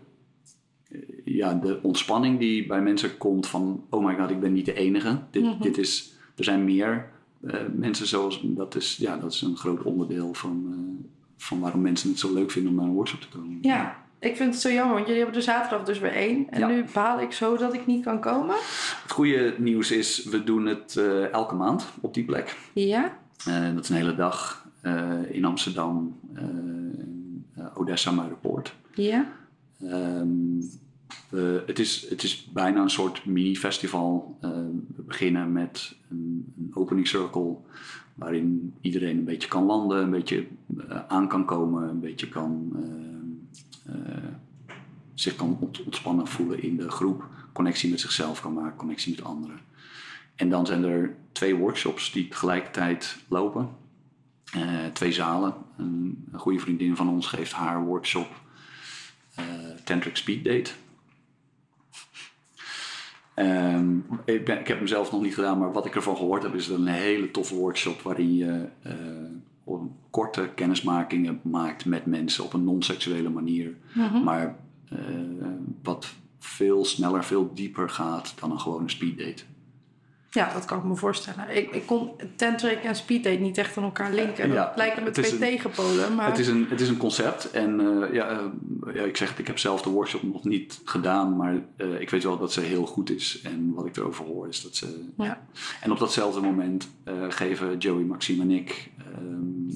eh, ja, de ontspanning die bij mensen komt van... oh my god, ik ben niet de enige. Dit, Mhm. dit is, er zijn meer eh, mensen zoals... Dat is, ja, dat is een groot onderdeel van, eh, van waarom mensen het zo leuk vinden om naar een workshop te komen. Ja, ik vind het zo jammer, want jullie hebben de zaterdag dus weer één. En Ja. nu baal ik zo dat ik niet kan komen. Het goede nieuws is, we doen het eh, elke maand op die plek. Ja? Eh, dat is een hele dag eh, in Amsterdam, eh, eh, Odessa, Muiderpoort. Ja? Ehm, het, is, het is bijna een soort mini-festival. Eh, we beginnen met een opening circle waarin iedereen een beetje kan landen, een beetje eh, aan kan komen, een beetje kan, eh, eh, zich kan ont- ontspannen voelen in de groep, connectie met zichzelf kan maken, connectie met anderen. En dan zijn er twee workshops die tegelijkertijd lopen. Eh, twee zalen. Een, een goede vriendin van ons geeft haar workshop Tantric Speed Date. Ehm, ik, ben, ik heb hem zelf nog niet gedaan, maar wat ik ervan gehoord heb, is het een hele toffe workshop waarin je eh, een korte kennismakingen maakt met mensen op een non-seksuele manier. Maar eh, wat veel sneller, veel dieper gaat dan een gewone speeddate. Ja, dat kan ik me voorstellen. Ik, ik kon tantric en speeddate niet echt aan elkaar linken. Ja, dat lijken me twee een- tegenpolen. Maar Het, is een, het is een concept en eh, ja, eh, ja, ik zeg het, ik heb zelf de workshop nog niet gedaan, maar eh, ik weet wel dat ze heel goed is. En wat ik erover hoor is dat ze... ja. En op datzelfde moment geven Joey, Maxime en ik ehm,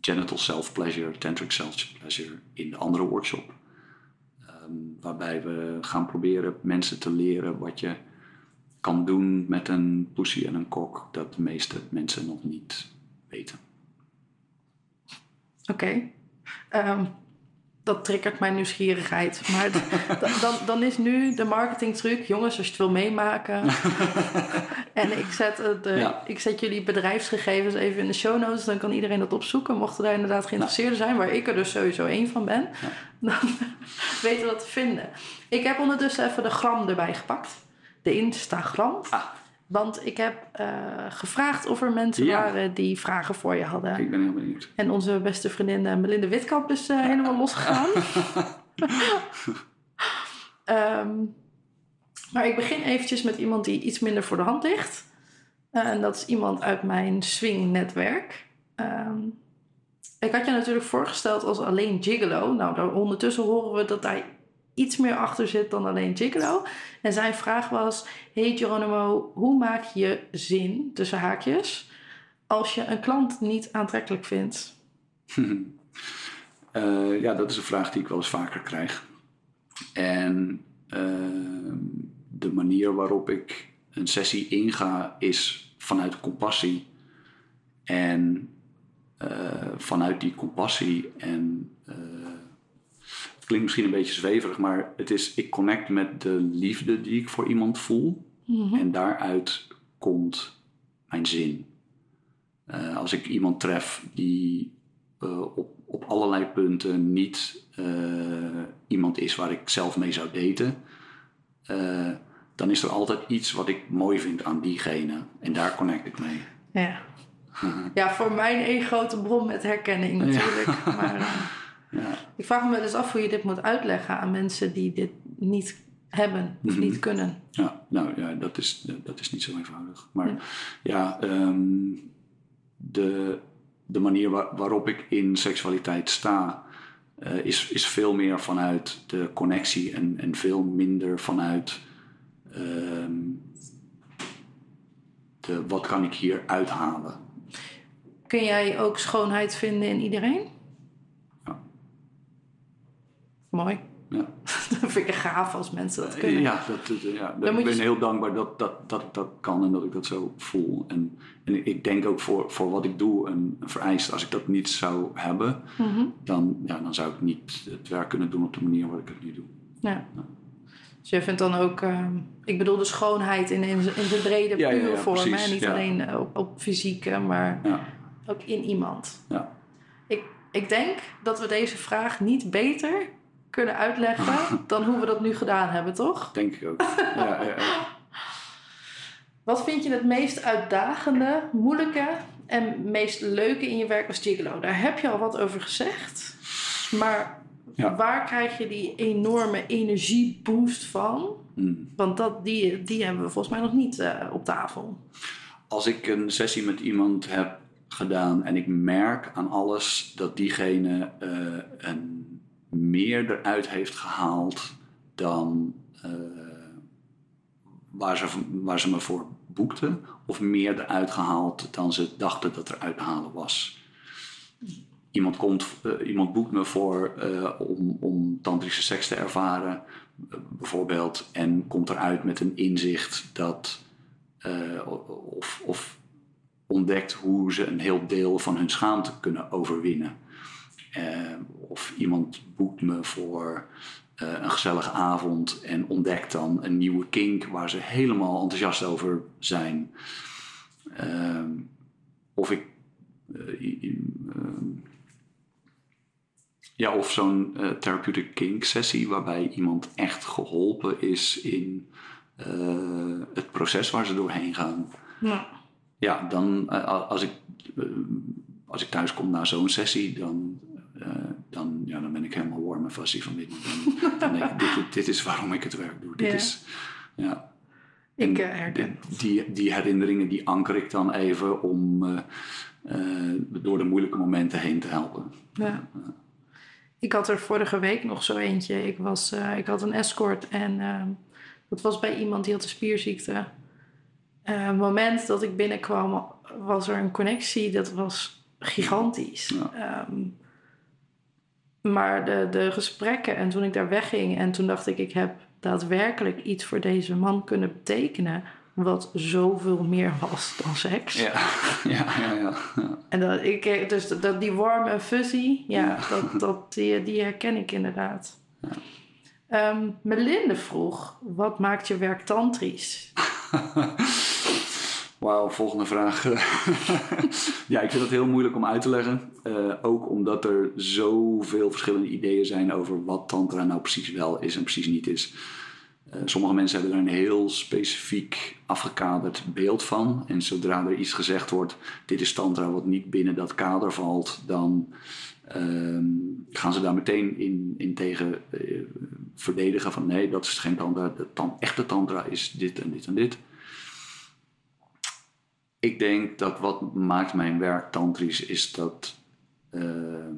genital self-pleasure, tantric self-pleasure in de andere workshop. Ehm, waarbij we gaan proberen mensen te leren wat je kan doen met een pussy en een kok dat de meeste mensen nog niet weten. Oké. Ehm, dat triggert mijn nieuwsgierigheid. Maar *laughs* dan, dan is nu de marketingtruc... jongens, als je het wil meemaken... *laughs* en ik zet, eh, de, Ja. ik zet jullie bedrijfsgegevens even in de show notes... dan kan iedereen dat opzoeken. Mochten daar inderdaad geïnteresseerden zijn... waar ik er dus sowieso één van ben... dan *laughs* weten we dat te vinden. Ik heb ondertussen even de gram erbij gepakt. De Instagram. Ah. Want ik heb eh, gevraagd of er mensen Ja. waren die vragen voor je hadden. Ik ben heel benieuwd. En onze beste vriendin eh, Melinda Witkamp is eh, helemaal losgegaan. *laughs* *laughs* Ehm, maar ik begin eventjes met iemand die iets minder voor de hand ligt. En dat is iemand uit mijn swing-netwerk. Ehm, ik had je natuurlijk voorgesteld als alleen gigolo. Nou, daar ondertussen horen we dat daar iets meer achter zit dan alleen gigolo. En zijn vraag was... Hey Geronimo, hoe maak je zin, tussen haakjes... als je een klant niet aantrekkelijk vindt? *laughs* Eh, ja, dat is een vraag die ik wel eens vaker krijg. En ehm, de manier waarop ik een sessie inga is vanuit compassie. En eh, vanuit die compassie en eh, klinkt misschien een beetje zweverig, maar het is ik connect met de liefde die ik voor iemand voel. En daaruit komt mijn zin. Eh, als ik iemand tref die eh, op, op allerlei punten niet eh, iemand is waar ik zelf mee zou daten, eh, dan is er altijd iets wat ik mooi vind aan diegene. En daar connect ik mee. Ja. *laughs* Ja, voor mij één grote bron met herkenning natuurlijk. Maar *laughs* Ja. Ik vraag me wel eens af hoe je dit moet uitleggen aan mensen die dit niet hebben of niet kunnen. Ja, nou ja, dat is, dat is niet zo eenvoudig. Maar ja, ehm, de, de manier waar- waarop ik in seksualiteit sta, eh, is, is veel meer vanuit de connectie en, en veel minder vanuit ehm, de wat kan ik hier uithalen. Kun jij ook schoonheid vinden in iedereen? Ja. Mooi. Ja. *laughs* Dat vind ik gaaf als mensen dat kunnen. Ja, dat, dat- ja, ik ben je- heel dankbaar dat, dat, dat ik dat kan en dat ik dat zo voel. En, en ik denk ook voor, voor wat ik doe een, een vereist. Als ik dat niet zou hebben, Mhm. dan, ja, dan zou ik niet het werk kunnen doen op de manier waarop ik het nu doe. Ja. Dus jij vindt dan ook, ehm, ik bedoel de schoonheid in, in, in zijn brede Ja, ja, ja, vorm. hè? Niet ja. alleen eh, op, op fysieke, maar Ja, ook in iemand. ja. Ik, ik denk dat we deze vraag niet beter kunnen uitleggen *laughs* dan hoe we dat nu gedaan hebben, toch? denk ik ook. Ja. *laughs* Wat vind je het meest uitdagende, moeilijke en meest leuke in je werk als gigolo? Daar heb je al wat over gezegd. Maar Ja. waar krijg je die enorme energieboost van? Hmm. Want dat, die, die hebben we volgens mij nog niet eh, op tafel. Als ik een sessie met iemand heb gedaan en ik merk aan alles dat diegene eh, een meer eruit heeft gehaald dan eh, waar, ze, waar ze me voor boekten, of meer eruit gehaald dan ze dachten dat er uit te halen was. Iemand, komt, eh, iemand boekt me voor eh, om, om tantrische seks te ervaren, bijvoorbeeld, en komt eruit met een inzicht dat of, of ontdekt hoe ze een heel deel van hun schaamte kunnen overwinnen. Eh, of iemand boekt me voor eh, een gezellige avond en ontdekt dan een nieuwe kink waar ze helemaal enthousiast over zijn. Ehm, of ik. eh, ehm, ja, of zo'n eh, therapeutic kink sessie waarbij iemand echt geholpen is in het proces waar ze doorheen gaan. Ja. Ja, dan als ik, als ik thuis kom na zo'n sessie, dan, eh, dan, ja, dan ben ik helemaal warm en fuzzy van binnen. Dan, dan denk ik, dit, dit is waarom ik het werk doe. Dit Ja. is, ja. Ik En eh, herken. die, die herinneringen die anker ik dan even om eh, door de moeilijke momenten heen te helpen. Ja. Ik had er vorige week nog zo eentje. Ik, was, ik had een escort en dat was bij iemand die had een spierziekte. Het moment dat ik binnenkwam was er een connectie. Dat was gigantisch. Ja. Ehm, maar de, de gesprekken en toen ik daar wegging en toen dacht ik... ik heb daadwerkelijk iets voor deze man kunnen betekenen... wat zoveel meer was dan seks. Ja, ja, *laughs* ja. ja, ja. En dat, ik, dus dat, die warm en fuzzy, ja, dat, dat, die, die herken ik inderdaad. Ehm, Melinde vroeg, wat maakt je werk tantrisch? *laughs* Wauw, volgende vraag. *laughs* ja, ik vind dat heel moeilijk om uit te leggen. Eh, ook omdat er zoveel verschillende ideeën zijn over wat tantra nou precies wel is en precies niet is. Eh, sommige mensen hebben er een heel specifiek afgekaderd beeld van. En zodra er iets gezegd wordt, dit is tantra wat niet binnen dat kader valt, dan ehm, gaan ze daar meteen in, in tegen eh, verdedigen van nee, dat is geen tantra. De tan- echte tantra is dit en dit en dit. Ik denk dat wat maakt mijn werk tantrisch is dat ehm,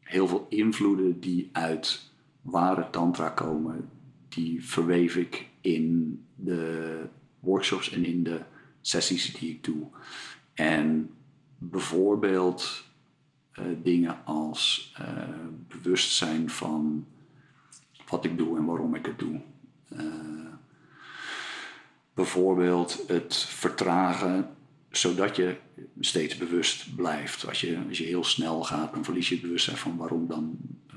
heel veel invloeden die uit ware tantra komen, die verweef ik in de workshops en in de sessies die ik doe. En bijvoorbeeld eh, dingen als eh, bewustzijn van wat ik doe en waarom ik het doe. Eh, bijvoorbeeld het vertragen zodat je steeds bewust blijft. Als je, als je heel snel gaat, dan verlies je het bewustzijn van waarom dan. eh,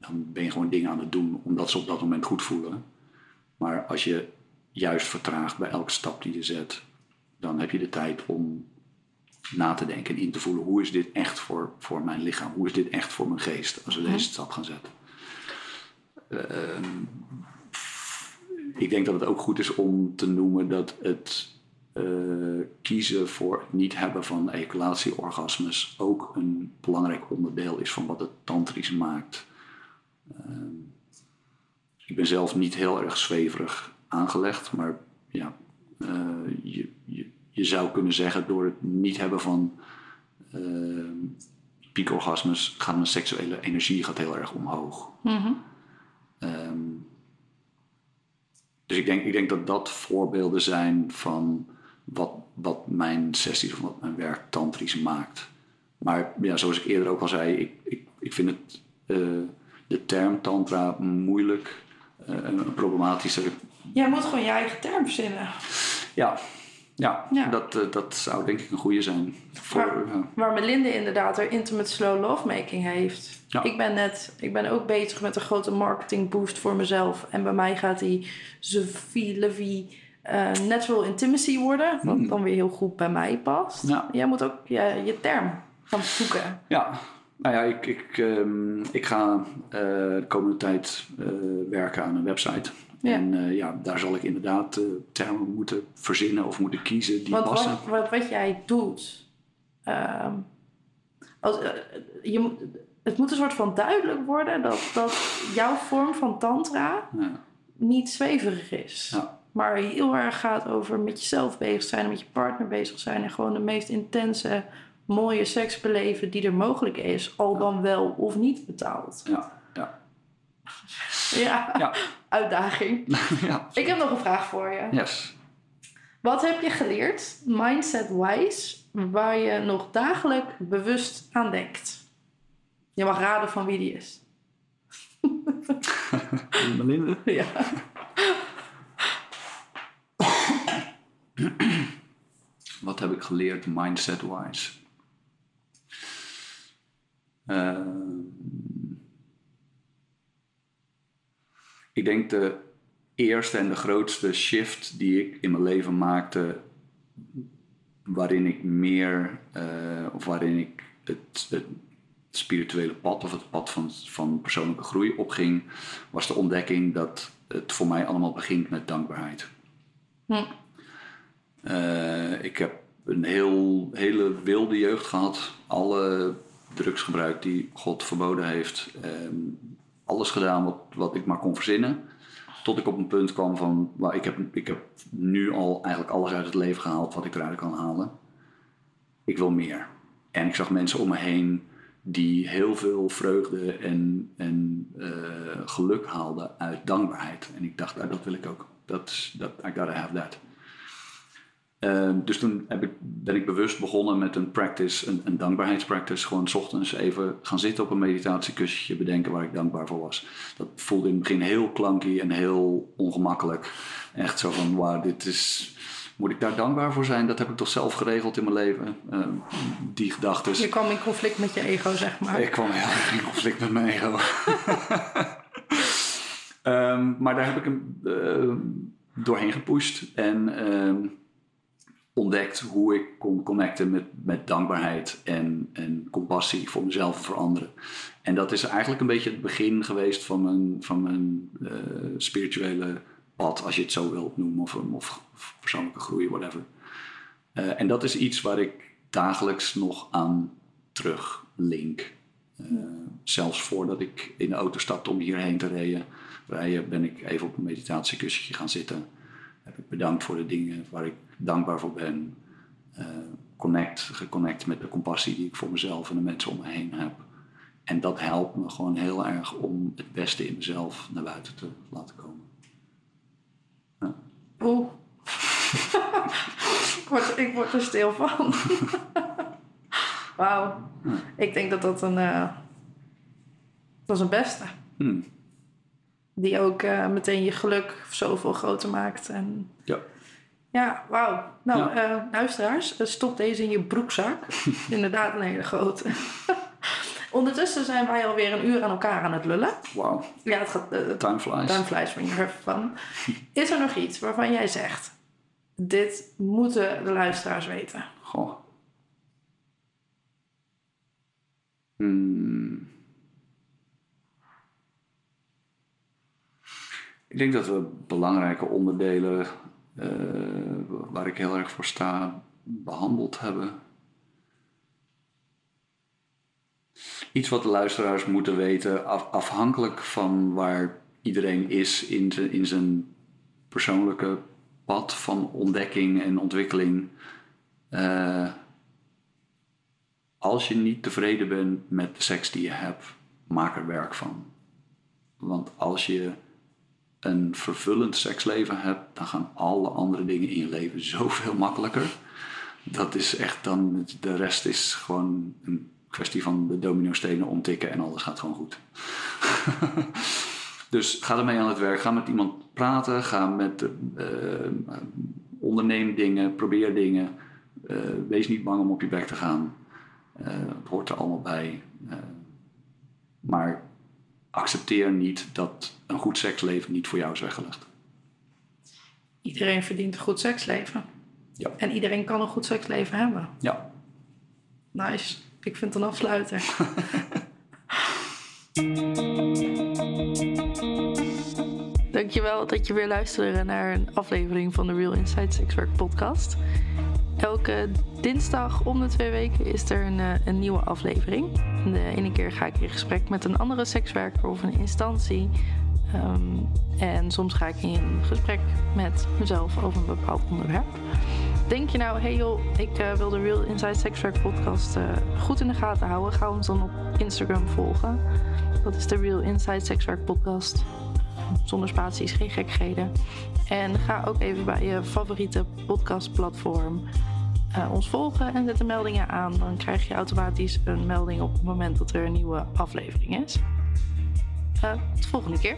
dan ben je gewoon dingen aan het doen omdat ze op dat moment goed voelen. Maar als je juist vertraagt bij elke stap die je zet, dan heb je de tijd om na te denken en in te voelen hoe is dit echt voor, voor mijn lichaam, hoe is dit echt voor mijn geest als we deze stap gaan zetten. Ehm, ik denk dat het ook goed is om te noemen dat het eh, kiezen voor het niet hebben van ejaculatieorgasmes ook een belangrijk onderdeel is van wat het tantrisch maakt. Ehm, ik ben zelf niet heel erg zweverig aangelegd, maar ja, eh, je, je, je zou kunnen zeggen door het niet hebben van ehm piekorgasmes gaat mijn seksuele energie gaat heel erg omhoog. Ehm, dus ik denk, ik denk dat dat voorbeelden zijn van wat, wat mijn sessies of wat mijn werk tantrisch maakt. Maar ja, zoals ik eerder ook al zei, ik, ik, ik vind het, eh, de term tantra moeilijk eh, en problematisch. dat ik- Jij moet gewoon je eigen term verzinnen. Ja, ja, Ja. Dat, eh, dat zou denk ik een goede zijn. Voor, ja. Waar Melinda inderdaad haar intimate slow lovemaking heeft. Ja. Ik ben net, ik ben ook bezig met een grote marketing boost voor mezelf. En bij mij gaat die Sophie Levy eh, natural intimacy worden. Wat dan weer heel goed bij mij past. Ja. Jij moet ook je, je term gaan zoeken. Ja, nou ja, ik, ik, ehm, ik ga eh, de komende tijd werken aan een website. Ja. En eh, ja, daar zal ik inderdaad eh, termen moeten verzinnen of moeten kiezen die Want passen. wat, wat, wat jij doet, ehm, als, eh, je, het moet een soort van duidelijk worden dat, dat jouw vorm van tantra Ja. niet zweverig is. Ja. Maar heel erg gaat over met jezelf bezig zijn en met je partner bezig zijn. En gewoon de meest intense, mooie seks beleven die er mogelijk is. Al dan wel of niet betaald. Ja, Ja, ja. Uitdaging. *laughs* ja. Ik heb nog een vraag voor je. Yes. Wat heb je geleerd, mindset-wise, waar je nog dagelijks bewust aan denkt? Je mag raden van wie die is. *laughs* Melinde? *laughs* Ja. *coughs* Wat heb ik geleerd mindset-wise? Ehm, ik denk de eerste en de grootste shift die ik in mijn leven maakte, waarin ik meer, uh, of waarin ik het, het, spirituele pad of het pad van, van persoonlijke groei opging, was de ontdekking dat het voor mij allemaal begint met dankbaarheid. Hm. Uh, ik heb een heel, hele wilde jeugd gehad. Alle drugsgebruik die God verboden heeft. Ehm, alles gedaan wat, wat ik maar kon verzinnen. Tot ik op een punt kwam van, waar ik, heb, ik heb nu al eigenlijk alles uit het leven gehaald wat ik eruit kan halen. Ik wil meer. En ik zag mensen om me heen die heel veel vreugde en, en uh, geluk haalden uit dankbaarheid. En ik dacht, nou, dat wil ik ook. Dat, dat, I gotta have that. Uh, dus toen heb ik, ben ik bewust begonnen met een practice, een, een dankbaarheidspractice. Gewoon s ochtends even gaan zitten op een meditatiekussentje, bedenken waar ik dankbaar voor was. Dat voelde in het begin heel klanky en heel ongemakkelijk. Echt zo van, wauw, dit is... Moet ik daar dankbaar voor zijn? Dat heb ik toch zelf geregeld in mijn leven? Uh, die gedachten. Je kwam in conflict met je ego, zeg maar. Ik kwam heel erg in conflict met mijn ego. um, *laughs* maar daar heb ik hem uh, doorheen gepusht. En ehm, ontdekt hoe ik kon connecten met, met dankbaarheid en, en compassie voor mezelf en voor anderen. En dat is eigenlijk een beetje het begin geweest van mijn, van mijn uh, spirituele pad, als je het zo wilt noemen, of, of, of persoonlijke groei, whatever. Uh, en dat is iets waar ik dagelijks nog aan teruglink. Uh, zelfs voordat ik in de auto stapte om hierheen te rijden, rijden ben ik even op een meditatiekussentje gaan zitten. Heb ik bedankt voor de dingen waar ik dankbaar voor ben. Uh, connect, geconnect met de compassie die ik voor mezelf en de mensen om me heen heb. En dat helpt me gewoon heel erg om het beste in mezelf naar buiten te laten komen. Ja. Oeh. *laughs* ik, word, ik word er stil van. *laughs* Wauw. Ja. Ik denk dat dat een. Uh, dat is een beste. Hmm. Die ook uh, meteen je geluk zoveel groter maakt. En ja. Ja, wauw. Nou, ja. Uh, luisteraars, stop deze in je broekzak. *laughs* Inderdaad een hele grote. *laughs* Ondertussen zijn wij alweer een uur aan elkaar aan het lullen. Wauw. Ja, het gaat... Uh, time flies. Time flies when you're fun. *laughs* Is er nog iets waarvan jij zegt... Dit moeten de luisteraars weten? Goh. Hmm. Ik denk dat we belangrijke onderdelen uh, waar ik heel erg voor sta, behandeld hebben. Iets wat de luisteraars moeten weten, af, afhankelijk van waar iedereen is in, zijn, in zijn persoonlijke pad van ontdekking en ontwikkeling. Uh, als je niet tevreden bent met de seks die je hebt, maak er werk van. Want als je een vervullend seksleven hebt, dan gaan alle andere dingen in je leven zoveel makkelijker. Dat is echt dan, de rest is gewoon een kwestie van de domino-stenen omtikken en alles gaat gewoon goed. *laughs* dus ga ermee aan het werk. Ga met iemand praten. Ga met, uh, onderneem dingen. Probeer dingen. Uh, wees niet bang om op je bek te gaan. Het hoort er allemaal bij. maar accepteer niet dat een goed seksleven niet voor jou is weggelegd. Iedereen verdient een goed seksleven. Ja. En iedereen kan een goed seksleven hebben. Ja. Nice. Ik vind het een afsluiter. *laughs* Dankjewel dat je weer luisterde naar een aflevering van de Real Inside Sex Work podcast. Elke dinsdag om de twee weken is er een, eh, een nieuwe aflevering. De ene keer ga ik in gesprek met een andere sekswerker of een instantie. Um, en soms ga ik in gesprek met mezelf over een bepaald onderwerp. Denk je nou, hey joh, ik uh, wil de Real Inside Sexwerk podcast uh, goed in de gaten houden. Ga ons dan op Instagram volgen. Dat is de Real Inside Sexwerk podcast. Zonder spaties, geen gekheden. En ga ook even bij je favoriete podcastplatform uh, ons volgen en zet de meldingen aan. Dan krijg je automatisch een melding op het moment dat er een nieuwe aflevering is. Uh, tot de volgende keer.